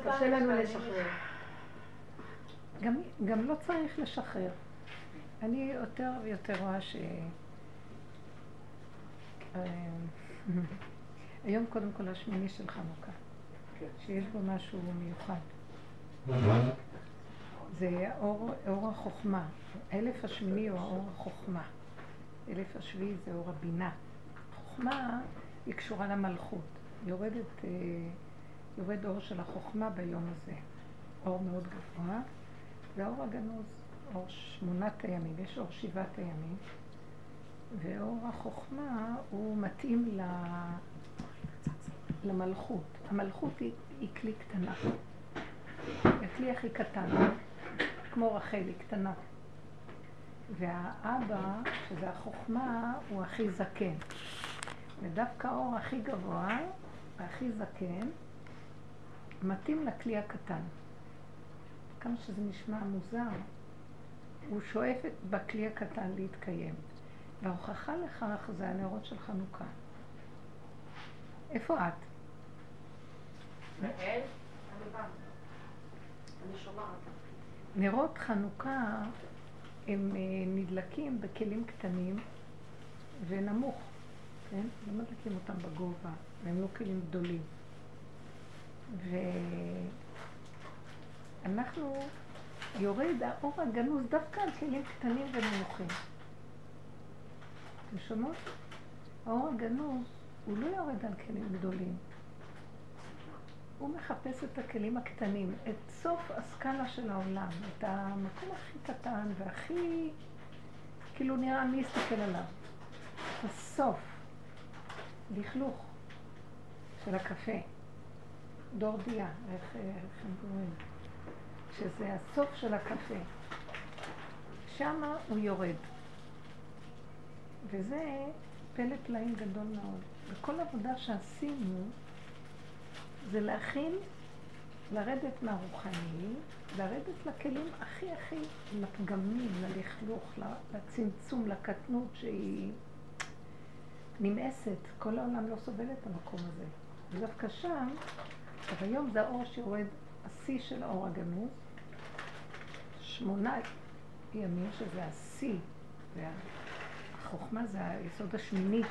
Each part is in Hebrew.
קשה לנו לשחרר. גם, גם לא צריך לשחרר. אני יותר ויותר רואה ש... אה, היום קודם כל השמיני של חנוכה, כן. שיש בו משהו מיוחד. זה אור, אור החוכמה. האלף השמיני הוא האור החוכמה. אלף השביעי זה אור הבינה. חוכמה היא קשורה למלכות. יורדת, אה, יורד אור של החוכמה ביום הזה. אור מאוד גבוה. והאור הגנוז, אור שמונת הימים. יש אור שבעת הימים. ואור החוכמה הוא מתאים ל... למלכות. המלכות היא, היא כלי קטנה. הכלי הכי קטן, כמו רחל, היא קטנה. והאבא, שזה החוכמה, הוא הכי זקן. ודווקא האור הכי גבוה והכי זקן מתאים לכלי הקטן. כמה שזה נשמע מוזר, הוא שואף בכלי הקטן להתקיים. וההוכחה לכך זה הנרות של חנוכה. איפה את? נרות חנוכה הם אה, נדלקים בכלים קטנים ונמוך, כן? לא מדליקים אותם בגובה, והם לא כלים גדולים. ואנחנו, יורד האור הגנוז דווקא על כלים קטנים ונמוכים. אתם שומעות? האור הגנוז, הוא לא יורד על כלים גדולים. הוא מחפש את הכלים הקטנים, את סוף הסקאלה של העולם, את המקום הכי קטן והכי, כאילו נראה, מי יסתכל עליו? הסוף, לכלוך של הקפה, דורדיה, איך, איך הם קוראים? שזה הסוף של הקפה. שמה הוא יורד. וזה פלא פלאים גדול מאוד. וכל עבודה שעשינו זה להכין, לרדת מהרוחני, לרדת לכלים הכי הכי לפגמים, ללכלוך, לצמצום, לקטנות שהיא נמאסת. כל העולם לא סובל את המקום הזה. ודווקא שם, אבל היום זה האור שיורד, השיא של האור הגנוז, שמונה ימים שזה השיא, והחוכמה זה היסוד השמיני,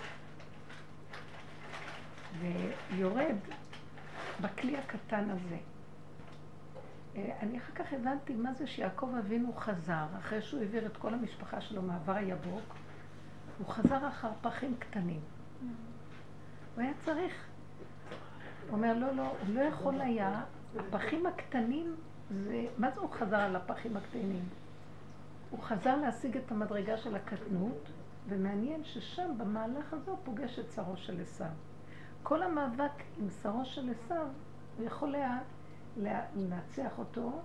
ויורד בכלי הקטן הזה. אה, אני אחר כך הבנתי מה זה שיעקב אבינו חזר, אחרי שהוא העביר את כל המשפחה שלו מעבר היבוק, הוא חזר אחר פחים קטנים. הוא היה צריך. הוא אומר, לא, לא, הוא לא יכול היה, הפחים הקטנים, זה, מה זה הוא חזר על הפחים הקטנים? הוא חזר להשיג את המדרגה של הקטנות, ומעניין ששם, במהלך הזה, הוא פוגש את שרו של עשיו. כל המאבק עם שרו של עשיו, הוא יכול היה לנצח אותו,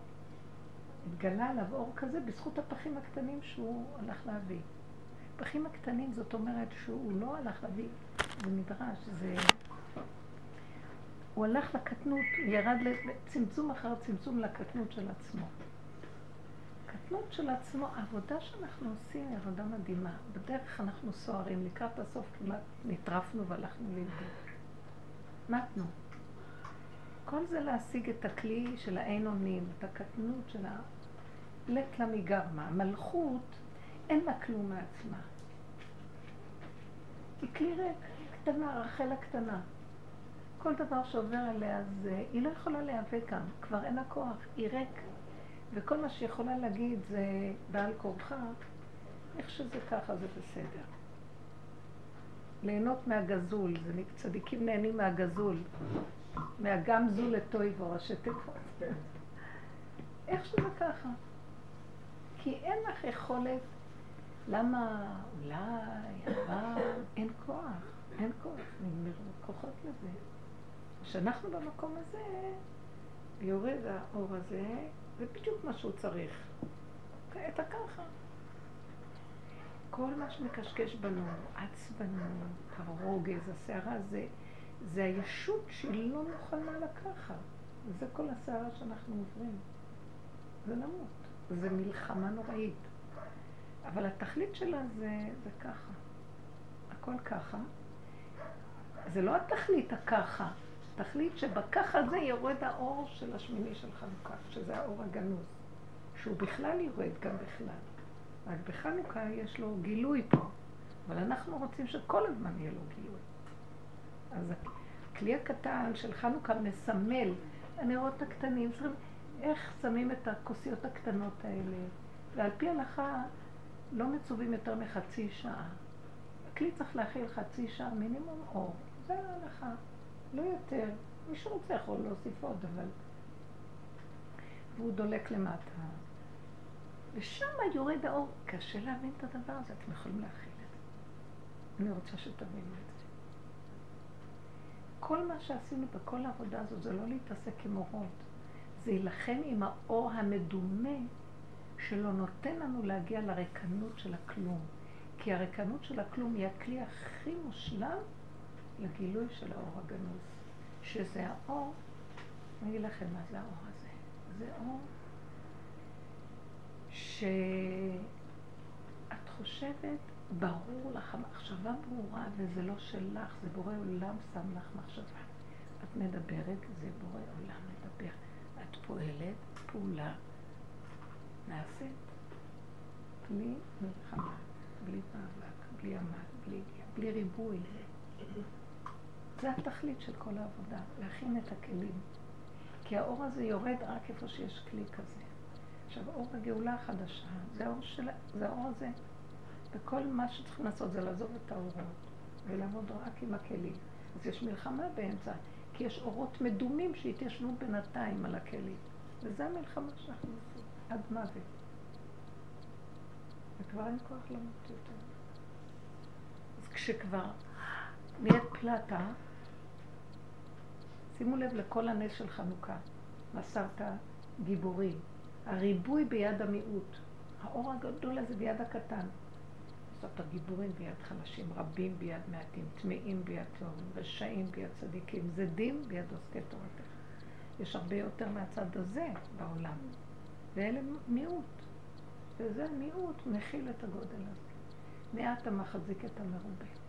התגלה עליו אור כזה בזכות הפחים הקטנים שהוא הלך להביא. הפחים הקטנים זאת אומרת שהוא לא הלך להביא, זה מדרש, זה... הוא הלך לקטנות, הוא ירד לצמצום אחר צמצום לקטנות של עצמו. קטנות של עצמו, העבודה שאנחנו עושים היא עבודה מדהימה. בדרך אנחנו סוערים, לקראת הסוף כמעט נטרפנו והלכנו לאיבוד. מתנו. כל זה להשיג את הכלי של האין אונים, את הקטנות של הלט לה מגרמה. מלכות, אין לה כלום מעצמה. היא כלי ריק, קטנה, רחל הקטנה. כל דבר שעובר עליה זה, היא לא יכולה להיאבק גם, כבר אין לה כוח, היא ריק. וכל מה שהיא יכולה להגיד זה בעל כורחה, איך שזה ככה זה בסדר. ליהנות מהגזול, זה צדיקים נהנים מהגזול, מהגם זו לטויבו, ראשי תיבות. איך שזה ככה? כי אין לך יכולת, למה אולי, אבל אין כוח, אין כוח, נגמרו כוחות לזה. כשאנחנו במקום הזה, יורד האור הזה, זה בדיוק מה שהוא צריך. אתה ככה. כל מה שמקשקש בנו, עצבנות, הרוגז, הסערה, זה, זה הישות שהיא לא מוכנה לקחת. וזה כל הסערה שאנחנו עוברים. זה למות. זה מלחמה נוראית. אבל התכלית שלה זה, זה ככה. הכל ככה. זה לא התכלית הככה. תחליט שבכך הזה יורד האור של השמיני של חנוכה, שזה האור הגנוז, שהוא בכלל יורד גם בכלל. רק בחנוכה יש לו גילוי פה, אבל אנחנו רוצים שכל הזמן יהיה לו גילוי. אז הכלי הקטן של חנוכה מסמל, הנרות הקטנים, איך שמים את הכוסיות הקטנות האלה, ועל פי הלכה לא מצווים יותר מחצי שעה. הכלי צריך להכיל חצי שעה מינימום אור, זה ההלכה, לא יותר. מי שרוצה יכול להוסיף עוד, אבל... והוא דולק למטה. ושם יורד האור. קשה להבין את הדבר הזה, אתם יכולים להכיל את זה. אני רוצה שתבינו את זה. כל מה שעשינו בכל העבודה הזאת זה לא להתעסק עם אורות, זה להילחם עם האור המדומה שלא נותן לנו להגיע לריקנות של הכלום. כי הריקנות של הכלום היא הכלי הכי מושלם לגילוי של האור הגנוז. שזה האור, אני אגיד לכם מה זה האור הזה. זה אור שאת חושבת, ברור לך, המחשבה ברורה וזה לא שלך, זה בורא עולם שם לך מחשבה. את מדברת, זה בורא עולם מדבר. את פועלת, פעולה נעשית בלי מלחמה, בלי מאבק, בלי עמל, בלי, בלי ריבוי. זה התכלית של כל העבודה, להכין את הכלים. כי האור הזה יורד רק איפה שיש כלי כזה. עכשיו, אור הגאולה החדשה, זה האור, של, זה האור הזה. וכל מה שצריכים לעשות זה לעזוב את האורות ולעבוד רק עם הכלים. אז יש מלחמה באמצע, כי יש אורות מדומים שהתיישבו בינתיים על הכלים. וזו המלחמה שאנחנו עושים, עד מוות. וכבר אין כוח למות יותר. אז כשכבר נהיית פלטה, שימו לב לכל הנס של חנוכה. מסרת גיבורים. הריבוי ביד המיעוט. האור הגדול הזה ביד הקטן. מסרת גיבורים ביד חלשים, רבים ביד מעטים, טמאים ביד טובים, רשעים ביד צדיקים, זדים ביד עוסקי תורתך. יש הרבה יותר מהצד הזה בעולם. ואלה מיעוט. וזה מיעוט מכיל את הגודל הזה. מעט המחזיק את המרובה.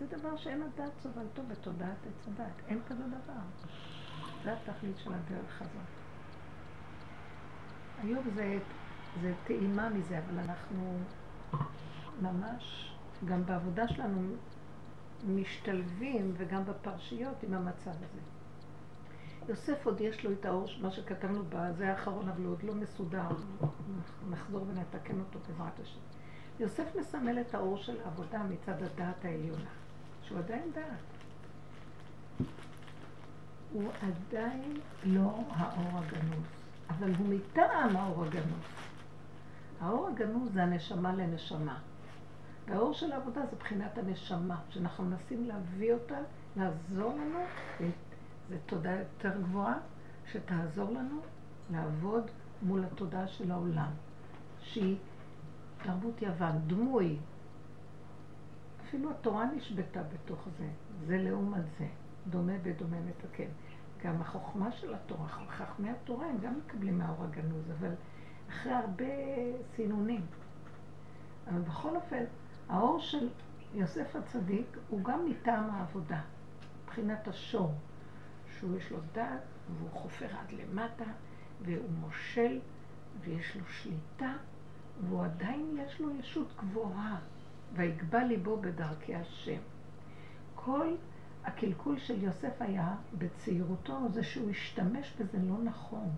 זה דבר שאין הדעת סובלתו בתודעת עץ הדת. אין כזה דבר. זה התכלית של הדרך הזאת. היום זה, זה טעימה מזה, אבל אנחנו ממש, גם בעבודה שלנו, משתלבים, וגם בפרשיות, עם המצב הזה. יוסף עוד יש לו את האור, מה שכתבנו בה, זה האחרון, אבל הוא עוד לא מסודר. נחזור ונתקן אותו בעזרת השם. יוסף מסמל את האור של עבודה מצד הדעת העליונה. שהוא עדיין דעת. הוא עדיין לא האור הגנוז, אבל הוא מטעם האור הגנוז. האור הגנוז זה הנשמה לנשמה. והאור של העבודה זה בחינת הנשמה, שאנחנו מנסים להביא אותה, לעזור לנו, זו תודה יותר גבוהה, שתעזור לנו לעבוד מול התודעה של העולם, שהיא תרבות יוון, דמוי, אפילו התורה נשבתה בתוך זה. זה לעומת זה. דומה בדומה מתקן. גם החוכמה של התורה, חכמי התורה הם גם מקבלים מהאור הגנוז, אבל אחרי הרבה סינונים. אבל בכל אופן, האור של יוסף הצדיק הוא גם מטעם העבודה, מבחינת השור, שהוא יש לו דעת והוא חופר עד למטה והוא מושל ויש לו שליטה והוא עדיין יש לו ישות גבוהה. ויגבה ליבו בדרכי השם. כל הקלקול של יוסף היה בצעירותו זה שהוא השתמש בזה לא נכון.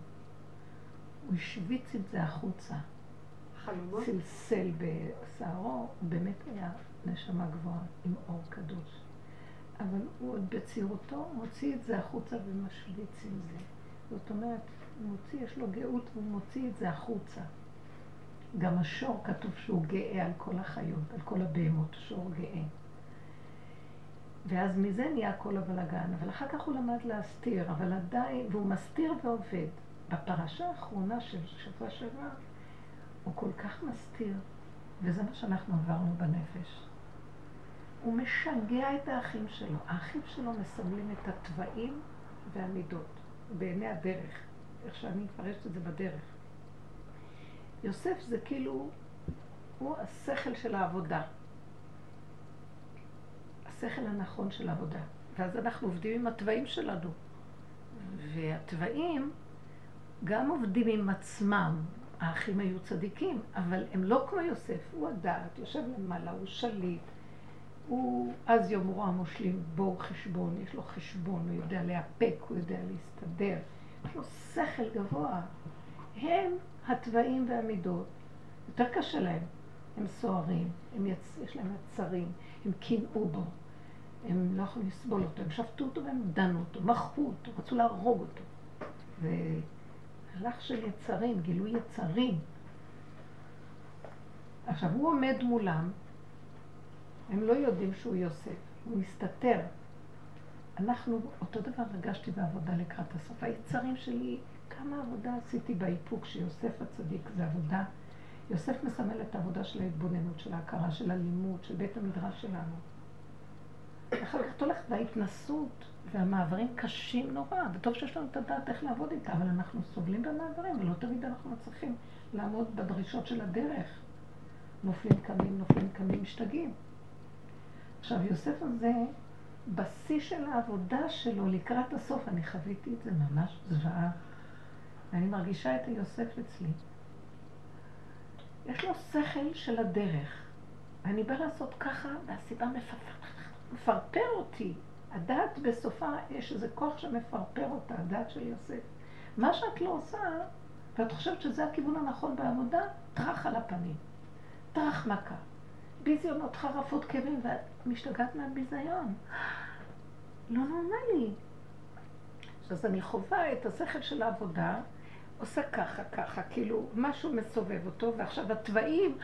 הוא השוויץ את זה החוצה. חלומות? צלצל בשערו, באמת היה נשמה גבוהה עם אור קדוש. אבל הוא עוד בצעירותו מוציא את זה החוצה ומשוויץ עם זה. זאת אומרת, הוא מוציא, יש לו גאות והוא מוציא את זה החוצה. גם השור כתוב שהוא גאה על כל החיות, על כל הבהמות, שור גאה. ואז מזה נהיה כל הבלגן, אבל אחר כך הוא למד להסתיר, אבל עדיין, והוא מסתיר ועובד. בפרשה האחרונה של שבוע שעבר, הוא כל כך מסתיר, וזה מה שאנחנו עברנו בנפש. הוא משגע את האחים שלו. האחים שלו מסמלים את התוואים והמידות, בעיני הדרך, איך שאני מפרשת את זה בדרך. יוסף זה כאילו, הוא השכל של העבודה. השכל הנכון של העבודה. ואז אנחנו עובדים עם התוואים שלנו. והתוואים גם עובדים עם עצמם. האחים היו צדיקים, אבל הם לא כמו יוסף. הוא הדעת, יושב למעלה, הוא שליט. הוא אז יום רוע מושלים בור חשבון, יש לו חשבון, הוא יודע לאפק, הוא יודע להסתדר. יש לו שכל גבוה. הם התוואים והמידות. יותר קשה להם. הם סוערים, הם יצ... יש להם יצרים, הם קינאו בו. הם לא יכולים לסבול אותו, הם שפטו אותו והם דנו אותו, מחו אותו, רצו להרוג אותו. והלך של יצרים, גילוי יצרים. עכשיו, הוא עומד מולם, הם לא יודעים שהוא יוסף, הוא מסתתר. אנחנו, אותו דבר הרגשתי בעבודה לקראת הסוף. היצרים שלי, כמה עבודה עשיתי באיפוק שיוסף הצדיק זה עבודה. יוסף מסמל את העבודה של ההתבוננות, של ההכרה, של הלימוד, של בית המדרש שלנו. אחר כך את הולכת וההתנסות והמעברים קשים נורא, וטוב שיש לנו את הדעת איך לעבוד איתה, אבל אנחנו סובלים במעברים, ולא תמיד אנחנו מצליחים לעמוד בדרישות של הדרך. נופלים קמים, נופלים קמים, משתגעים. עכשיו, יוסף הזה, בשיא של העבודה שלו לקראת הסוף, אני חוויתי את זה ממש זוועה. ואני מרגישה את היוסף אצלי. יש לו שכל של הדרך. אני באה לעשות ככה, והסיבה מפרפר אותי. הדעת בסופה, יש איזה כוח שמפרפר אותה, הדעת של יוסף. מה שאת לא עושה, ואת חושבת שזה הכיוון הנכון בעבודה, טרח על הפנים. טרח מכה. ביזיונות חרפות כאבים, ואת משתגעת מהביזיון. לא נורמלי. אז אני חווה את השכל של העבודה, עושה ככה, ככה, כאילו משהו מסובב אותו, ועכשיו התוואים,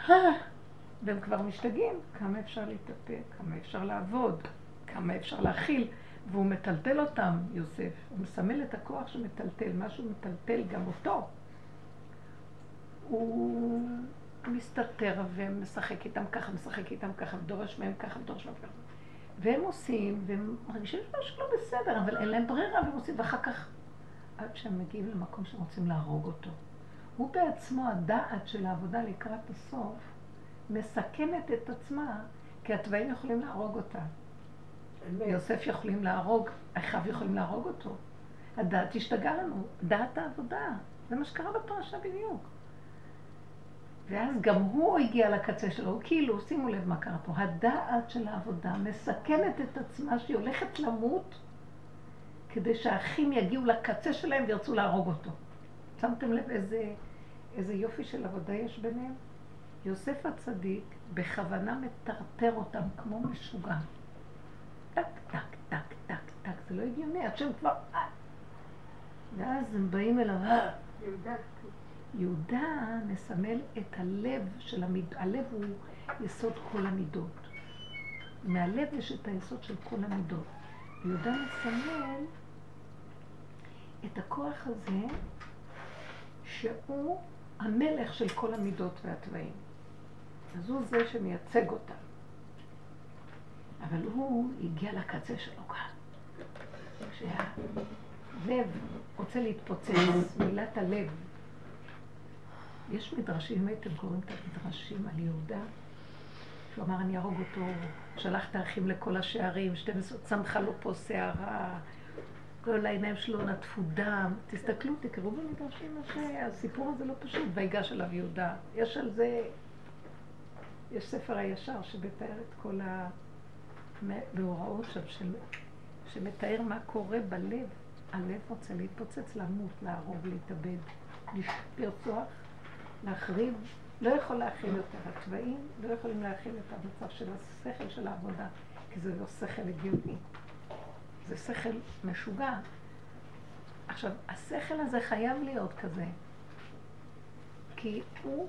והם כבר משתגעים. כמה אפשר להתאפק, כמה אפשר לעבוד, כמה אפשר להכיל. והוא מטלטל אותם, יוסף. הוא מסמל את הכוח שמטלטל, משהו מטלטל גם אותו. הוא מסתתר ומשחק איתם ככה, משחק איתם ככה, ודורש מהם ככה, ודורש מהם ככה. והם עושים, והם מרגישים משהו לא בסדר, אבל אין להם ברירה, והם עושים, ואחר כך, עד שהם מגיעים למקום שהם רוצים להרוג אותו. הוא בעצמו, הדעת של העבודה לקראת הסוף, מסכנת את עצמה, כי התוואים יכולים להרוג אותה. יוסף יכולים להרוג, אחיו יכולים להרוג אותו. הדעת השתגעה לנו, דעת העבודה. זה מה שקרה בפרשה בדיוק. ואז גם הוא הגיע לקצה שלו, הוא כאילו, שימו לב מה קרה פה, הדעת של העבודה מסכנת את עצמה שהיא הולכת למות כדי שהאחים יגיעו לקצה שלהם וירצו להרוג אותו. שמתם לב איזה, איזה יופי של עבודה יש ביניהם? יוסף הצדיק בכוונה מטרטר אותם כמו משוגע. טק, טק, טק, טק, טק, זה לא הגיוני, עד שהם כבר... ואז הם באים אליו, אה. יהודה מסמל את הלב של המיד... הלב הוא יסוד כל המידות. מהלב יש את היסוד של כל המידות. יהודה מסמל את הכוח הזה שהוא המלך של כל המידות והתוואים. אז הוא זה שמייצג אותם. אבל הוא הגיע לקצה שלו כאן. כשהלב רוצה להתפוצץ, מילת הלב. יש מדרשים, אם הייתם קוראים את המדרשים על יהודה, שהוא אמר, אני אהרוג אותו, שלח את האחים לכל השערים, 12, צמחה לו פה שערה, כל העיניים שלו נטפו דם. תסתכלו, תקראו במדרשים, הסיפור הזה לא פשוט, ויגש עליו יהודה. יש על זה יש ספר הישר שמתאר את כל המאורעות שם, של... שמתאר מה קורה בלב. הלב רוצה להתפוצץ, למות, להרוג, להתאבד, לרצוח, להחריב. לא יכול להכיל יותר. התוואים לא יכולים להכיל את המצב של השכל של העבודה, כי זה לא שכל הגיוני. זה שכל משוגע. עכשיו, השכל הזה חייב להיות כזה, כי הוא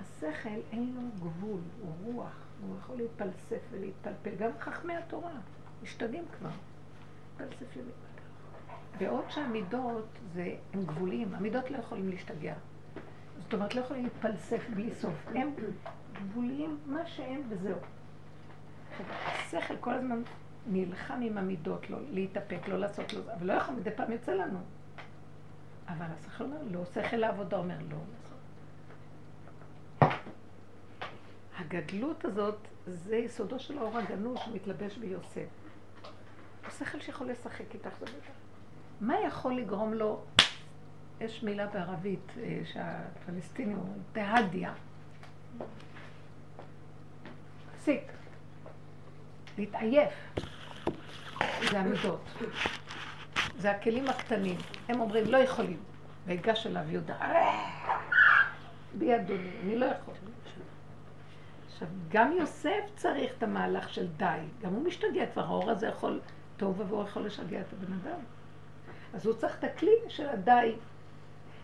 השכל אין לו גבול, הוא רוח, הוא יכול להתפלסף ולהתפלפל. גם חכמי התורה משתגעים כבר. ולהתפלפל. בעוד שהמידות זה, הם גבוליים, המידות לא יכולים להשתגע. זאת אומרת, לא יכולים להתפלסף בלי סוף. הם גבוליים, מה שהם וזהו. השכל כל הזמן נלחם עם המידות, לא להתאפק, לא לעשות לו, אבל לא יכול, מדי פעם יוצא לנו. אבל השכל אומר, לא, שכל לעבודה אומר, לא. הגדלות הזאת זה יסודו של האור הגנוז שמתלבש ביוסף. השכל שיכול לשחק איתך זה בטח. מה יכול לגרום לו, יש מילה בערבית אה, שהפלסטינים אומרים, תהדיה. להפסיק. להתעייף. זה המידות. זה הכלים הקטנים. הם אומרים, לא יכולים. ויגש אליו יהודה, בי אדוני, אני לא יכול. עכשיו, גם יוסף צריך את המהלך של די. גם הוא משתגע כבר, האור הזה יכול, טוב ובוא יכול לשגע את הבן אדם. אז הוא צריך את הכלי של הדי.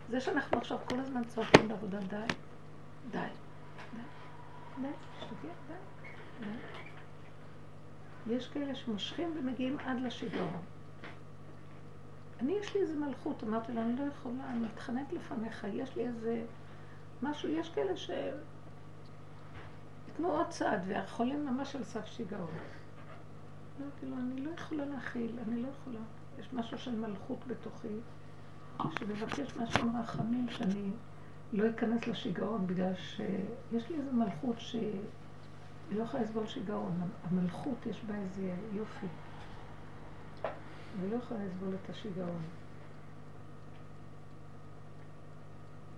זה שאנחנו עכשיו כל הזמן צועקים בעבודה די, די, די, די, משתגע, די, די. יש כאלה שמושכים ומגיעים עד לשיגעון. אני, יש לי איזה מלכות, אמרתי לה, אני לא יכולה, אני מתחננת לפניך, יש לי איזה משהו, יש כאלה ש... יתנו עוד צעד, והחולים ממש על סף שיגעון. אמרתי לו, אני לא יכולה להכיל, אני לא יכולה. יש משהו של מלכות בתוכי, שמבקש משהו עם רחמים, שאני לא אכנס לשיגעון, בגלל שיש לי איזה מלכות שהיא לא יכולה לסבול שיגעון. המלכות, יש בה איזה יופי. אני לא יכולה לסבול את השיגעון.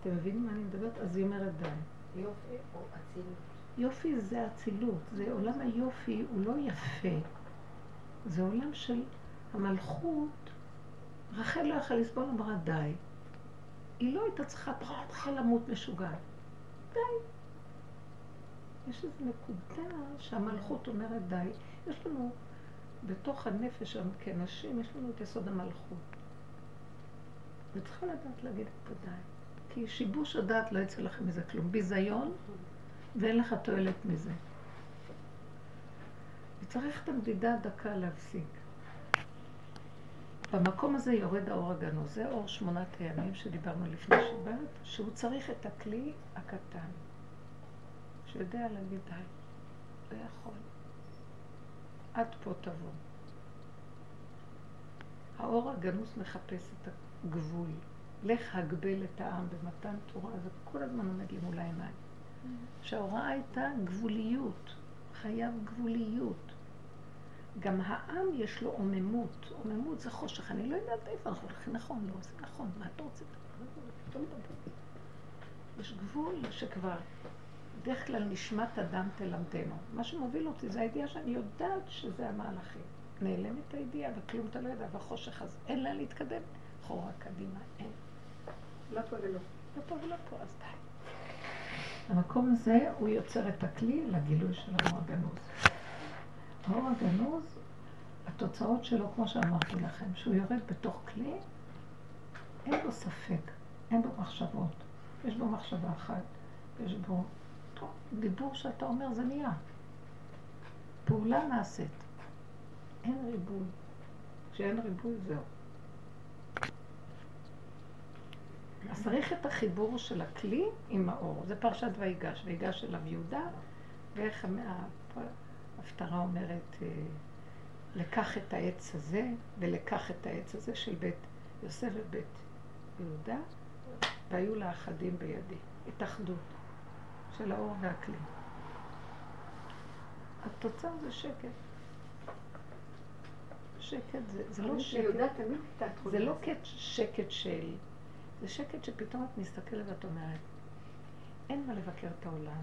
אתם מבינים מה אני מדברת? אז היא אומרת די. יופי או אצילות? יופי זה אצילות, זה עולם היופי, הוא לא יפה. זה עולם של המלכות. רחל לא יכלה לסבול, אמרה די. היא לא הייתה צריכה, צריכה למות משוגעת. די. יש איזו נקודה שהמלכות אומרת די. יש לנו בתוך הנפש שלנו כאנשים, יש לנו את יסוד המלכות. וצריכה לדעת להגיד פה די. כי שיבוש הדעת לא יצא לכם מזה כלום. ביזיון, ואין לך תועלת מזה. וצריך את המדידה הדקה להפסיק. במקום הזה יורד האור הגנוז. זה אור שמונת הימים שדיברנו לפני שבת, שהוא צריך את הכלי הקטן, שיודע להגיד די, לא יכול. עד פה תבוא. האור הגנוז מחפש את הגבול. לך הגבל את העם במתן תורה, זה כל הזמן עומד לי מול העיניים. שההוראה הייתה גבוליות, חייב גבוליות. גם העם יש לו עוממות, עוממות זה חושך, אני לא יודעת איפה אנחנו הולכים, נכון, לא, זה נכון, מה אתה רוצה? יש גבול שכבר, בדרך כלל נשמת אדם תלמדנו. מה שמוביל אותי זה הידיעה שאני יודעת שזה המהלכים. נעלמת הידיעה וכלום אתה לא יודע, והחושך אז אין לה להתקדם. אחורה, קדימה, אין. לא פה ולא. לא פה ולא פה, אז די. המקום הזה הוא יוצר את הכלי לגילוי של האור הגנוז. האור הגנוז, התוצאות שלו, כמו שאמרתי לכם, שהוא יורד בתוך כלי, אין בו ספק, אין בו מחשבות. יש בו מחשבה אחת, יש בו דיבור שאתה אומר זה נהיה. פעולה נעשית. אין ריבוי. כשאין ריבוי זהו. אז צריך את החיבור של הכלי עם האור. זה פרשת ויגש, ויגש אליו יהודה, ואיך ההפטרה אומרת, אה, לקח את העץ הזה, ולקח את העץ הזה של בית יוסף ובית יהודה, והיו לה אחדים בידי. התאחדות של האור והכלי. התוצאה זה שקט. שקט זה, זה לא שקט. זה לא שקט של... זה שקט שפתאום את מסתכלת ואת אומרת, אין מה לבקר את העולם,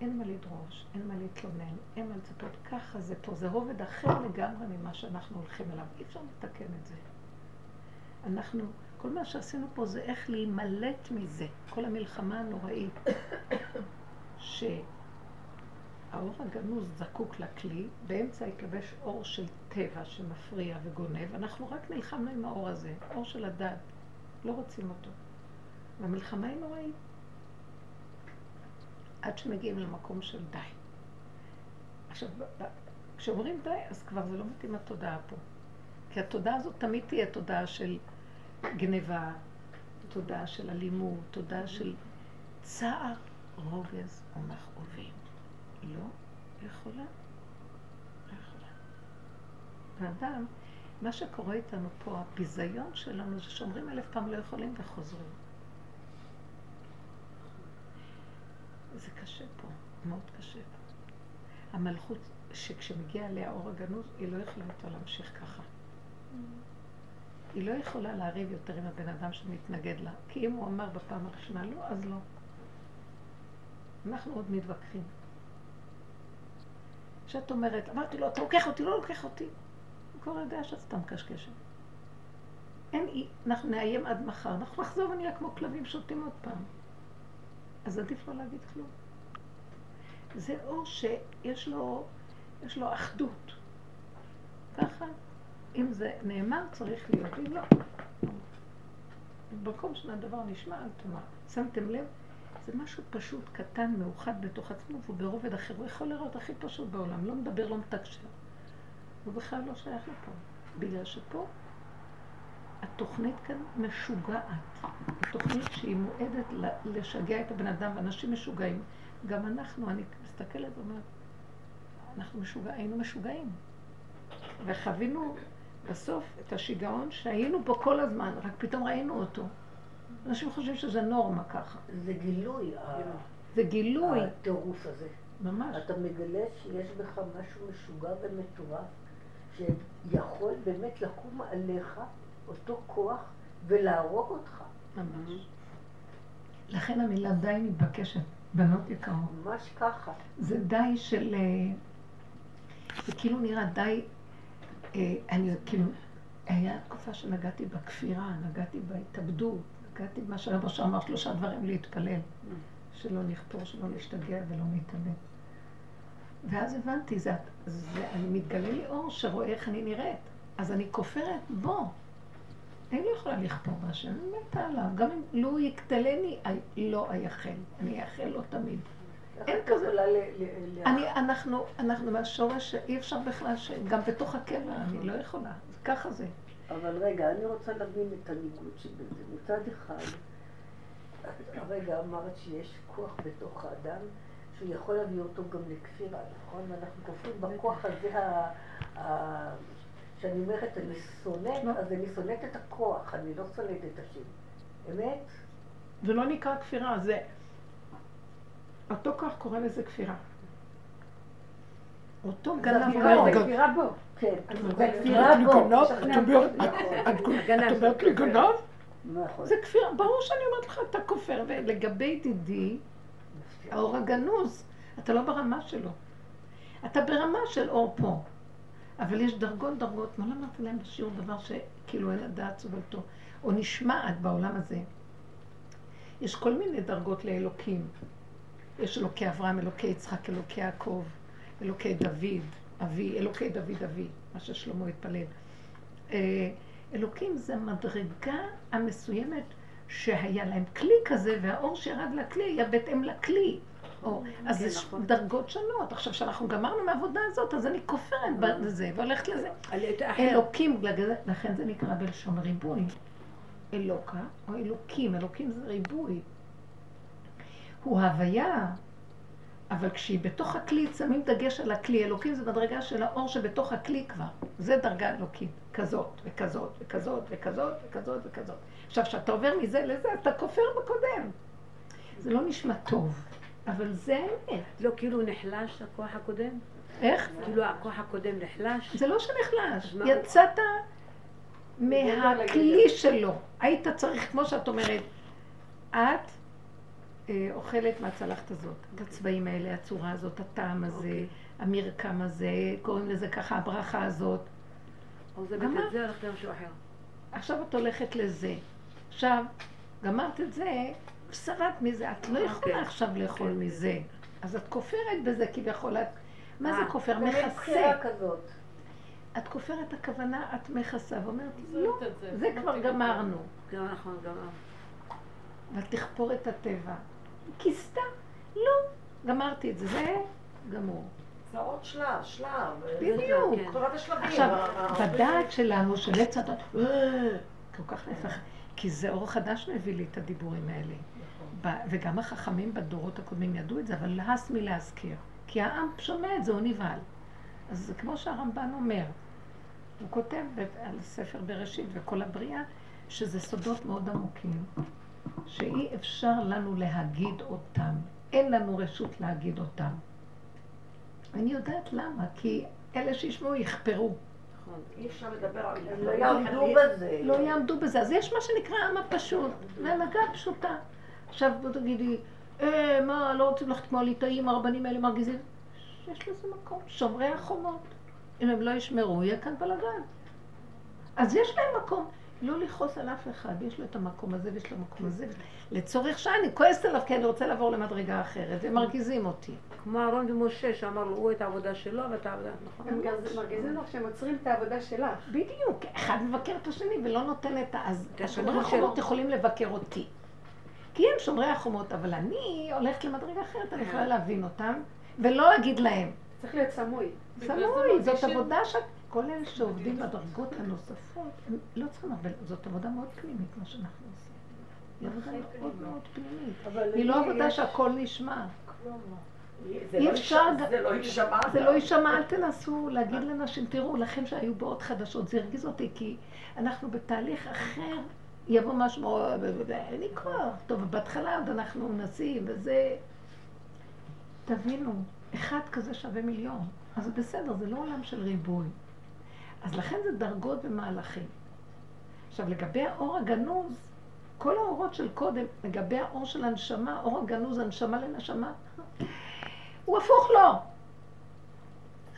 אין מה לדרוש, אין מה להתלונן, אין מה לצפות, ככה זה פה, זה רובד אחר לגמרי ממה שאנחנו הולכים אליו, אי אפשר לתקן את זה. אנחנו, כל מה שעשינו פה זה איך להימלט מזה, כל המלחמה הנוראית, שהאור הגנוז זקוק לכלי, באמצע התלבש אור של טבע שמפריע וגונב, אנחנו רק נלחמנו עם האור הזה, אור של הדת. לא רוצים אותו. והמלחמה היא נוראית. עד שמגיעים למקום של די. עכשיו, כשאומרים די, אז כבר זה לא מתאים לתודעה פה. כי התודעה הזאת תמיד תהיה תודעה של גניבה, תודעה של אלימות, תודעה של צער, רוגז ומכאובים. לא יכולה. לא יכולה. ואדם מה שקורה איתנו פה, הביזיון שלנו, זה שאומרים אלף פעם לא יכולים וחוזרים. זה קשה פה, מאוד קשה פה. המלכות, שכשמגיע אליה אור הגנוז, היא לא יכולה יותר להמשיך ככה. היא לא יכולה לריב יותר עם הבן אדם שמתנגד לה, כי אם הוא אמר בפעם הראשונה לא, אז לא. אנחנו עוד מתווכחים. כשאת אומרת, אמרתי לו, אתה לוקח אותי, לא לוקח אותי. הוא כבר יודע שאת סתם קשקשת. אין, אי, אנחנו נאיים עד מחר, אנחנו נחזור ונהיה כמו כלבים שותים עוד פעם. אז עדיף לא להגיד כלום. זה אור שיש לו, יש לו אחדות. ככה, אם זה נאמר, צריך להיות, אם לא. במקום שהדבר נשמע, אל תאמר. שמתם לב? זה משהו פשוט, קטן, מאוחד בתוך עצמו, והוא ברובד אחר. הוא יכול לראות הכי פשוט בעולם, לא מדבר, לא מתקשר. הוא בכלל לא שייך לפה. בגלל שפה התוכנית כאן משוגעת. תוכנית שהיא מועדת לשגע את הבן אדם, ואנשים משוגעים. גם אנחנו, אני מסתכלת ואומרת, אנחנו משוגע, היינו משוגעים. וחווינו בסוף את השיגעון שהיינו בו כל הזמן, רק פתאום ראינו אותו. אנשים חושבים שזה נורמה ככה. זה גילוי. זה גילוי. הטירוף הזה. ממש. אתה מגלה שיש בך משהו משוגע ומטורף, שיכול באמת לקום עליך אותו כוח ולהרוג אותך. ממש. לכן המילה די מתבקשת, בנות יקרות. ממש ככה. זה די של... אה, זה כאילו נראה די... אה, אני כאילו... היה תקופה שנגעתי בכפירה, נגעתי בהתאבדות, נגעתי במה שהרבא שאמר שלושה דברים להתפלל. שלא נכפור, שלא נשתגע ולא נתאבד. ואז הבנתי, זה, זה, אני מתגלה לי אור שרואה איך אני נראית. אז אני כופרת בו. אני לא יכולה לכפור בהשם, אני מתה עליו. גם אם לו יקטלני, לא אייחל. אני אייחל לו תמיד. אין כזה. אני, אנחנו, אנחנו מהשורש שאי אפשר בכלל, גם בתוך הקבע אני לא יכולה. ככה זה. אבל רגע, אני רוצה להבין את הניגוד שבזה. מצד אחד, הרגע אמרת שיש כוח בתוך האדם שהוא יכול להביא אותו גם לכפירה, נכון? ואנחנו כופרים בכוח הזה כשאני אומרת אני שונאת, לא. אז אני שונאת את הכוח, אני לא שונאת את השם. אמת? זה לא נקרא כפירה, זה... אותו כוח קורא לזה כפירה. אותו גנב זה כפירה בו. כן. את אומרת לי גנב? נכון. זה כפירה, ברור שאני אומרת לך, אתה כופר. ולגבי דידי, האור הגנוז, אתה לא ברמה שלו. אתה ברמה של אור פה. אבל יש דרגות דרגות, מה לא אמרתי להם בשיעור דבר שכאילו אין הדעת סובלתו, או נשמעת בעולם הזה. יש כל מיני דרגות לאלוקים. יש אלוקי אברהם, אלוקי יצחק, אלוקי יעקב, אלוקי דוד, אבי, אלוקי דוד אבי, מה ששלמה התפלל. אה, אלוקים זה מדרגה המסוימת שהיה להם כלי כזה, והאור שירד לכלי היה בהתאם לכלי. או, אז כן, יש נכון. דרגות שונות. עכשיו, כשאנחנו גמרנו מהעבודה הזאת, אז אני כופרת בזה, והולכת לזה. אלוקים, לכן זה נקרא בלשון ריבוי. אלוקה, או אלוקים, אלוקים זה ריבוי. הוא הוויה, אבל כשהיא בתוך הכלי, שמים דגש על הכלי. אלוקים זה מדרגה של האור שבתוך הכלי כבר. זה דרגה אלוקית, כזאת, וכזאת, וכזאת, וכזאת, וכזאת, וכזאת. עכשיו, כשאתה עובר מזה לזה, אתה כופר בקודם. זה לא נשמע טוב. אבל זה האמת. לא, כאילו נחלש הכוח הקודם? איך? כאילו הכוח הקודם נחלש? זה לא שנחלש. יצאת מהכלי שלו. היית צריך, כמו שאת אומרת, את אוכלת מהצלחת הזאת. את הצבעים האלה, הצורה הזאת, הטעם הזה, אוקיי. המרקם הזה, קוראים לזה ככה, הברכה הזאת. זה בגלל זה הלכת למשהו אחר. עכשיו את הולכת לזה. עכשיו, גמרת את זה, שבעת מזה, את לא יכולה אוקיי. עכשיו לאכול אוקיי. מזה. אז את כופרת בזה כביכול. מה זה אה, כופר? מכסה. את כופרת הכוונה, את מכסה, ואומרת, לא, זה כבר גמרנו. גם נכון, גמרנו. ואת תכפור את הטבע. כיסתה, לא, גמרתי את זה, זה גמור. זה עוד שלב, שלב. בדיוק. תורת השלבים. עכשיו, בדעת שלנו, של עץ הדת, אה, כל כך נפח, כי זה אור חדש מביא לי את הדיבורים האלה. וגם החכמים בדורות הקודמים ידעו את זה, אבל להס מלהזכיר. כי העם שומע את זה, הוא נבהל. אז זה כמו שהרמב"ן אומר, הוא כותב על ספר בראשית וכל הבריאה, שזה סודות מאוד עמוקים, שאי אפשר לנו להגיד אותם. אין לנו רשות להגיד אותם. אני יודעת למה, כי אלה שישמעו יכפרו. נכון. אי אפשר לדבר על הם לא יעמדו בזה. לא יעמדו בזה. אז יש מה שנקרא עם הפשוט, והנהגה פשוטה. עכשיו בוא תגידי, אה, מה, לא רוצים ללכת כמו הליטאים, הרבנים האלה מרגיזים? יש לזה מקום, שומרי החומות. אם הם לא ישמרו, יהיה כאן בלאגן. אז יש להם מקום. לא לכעוס על אף אחד, יש לו את המקום הזה ויש לו המקום הזה. לצורך שעה אני כועסת עליו כי אני רוצה לעבור למדרגה אחרת, הם מרגיזים אותי. כמו אהרון ומשה, שאמר לו, הוא את העבודה שלו ואת העבודה, נכון? הם גז- מרגיזים לך שהם עוצרים את העבודה שלך. בדיוק, אחד מבקר את השני ולא נותן את ה... אז השומרי החומות. יכולים לבקר אותי. כי הם שומרי החומות, אבל אני הולכת למדרגה אחרת, אני יכולה להבין אותם, ולא להגיד להם. צריך להיות סמוי. סמוי, זאת עבודה ש... כל אלה שעובדים בדרגות הנוספות, הם לא צריכים, אבל זאת עבודה מאוד פנימית, מה שאנחנו עושים. היא עבודה מאוד מאוד פנימית. היא לא עבודה שהכל נשמע. זה אי לא אפשר זה לא יישמע. זה לא יישמע, אל תנסו להגיד לנשים, תראו, לכם שהיו באות חדשות, זה הרגיז אותי, כי אנחנו בתהליך אחר, יבוא משהו, אין לי כוח. טוב, בהתחלה עוד אנחנו מנסים, וזה... תבינו, אחד כזה שווה מיליון. אז בסדר, זה לא עולם של ריבוי. אז לכן זה דרגות ומהלכים. עכשיו, לגבי האור הגנוז, כל האורות של קודם, לגבי האור של הנשמה, אור הגנוז, הנשמה לנשמה, הוא הפוך לו.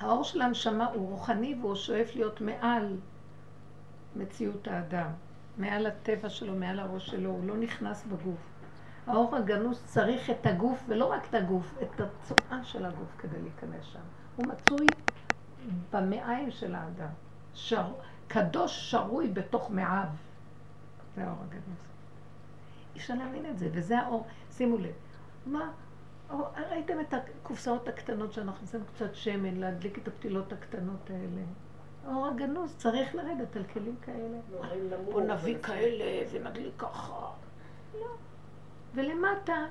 האור של הנשמה הוא רוחני והוא שואף להיות מעל מציאות האדם, מעל הטבע שלו, מעל הראש שלו, הוא לא נכנס בגוף. האור הגנוז צריך את הגוף, ולא רק את הגוף, את הצואה של הגוף כדי להיכנס שם. הוא מצוי במעיים של האדם. שר, קדוש שרוי בתוך מעיו. זה האור הגנוז. אי אפשר להבין את זה, וזה האור. שימו לב, מה, או, ראיתם את הקופסאות הקטנות שאנחנו עושים קצת שמן, להדליק את הפתילות הקטנות האלה. האור הגנוז צריך לרדת על כלים כאלה. למור, בוא נביא כאלה ונדליק ככה. לא. ולמטה,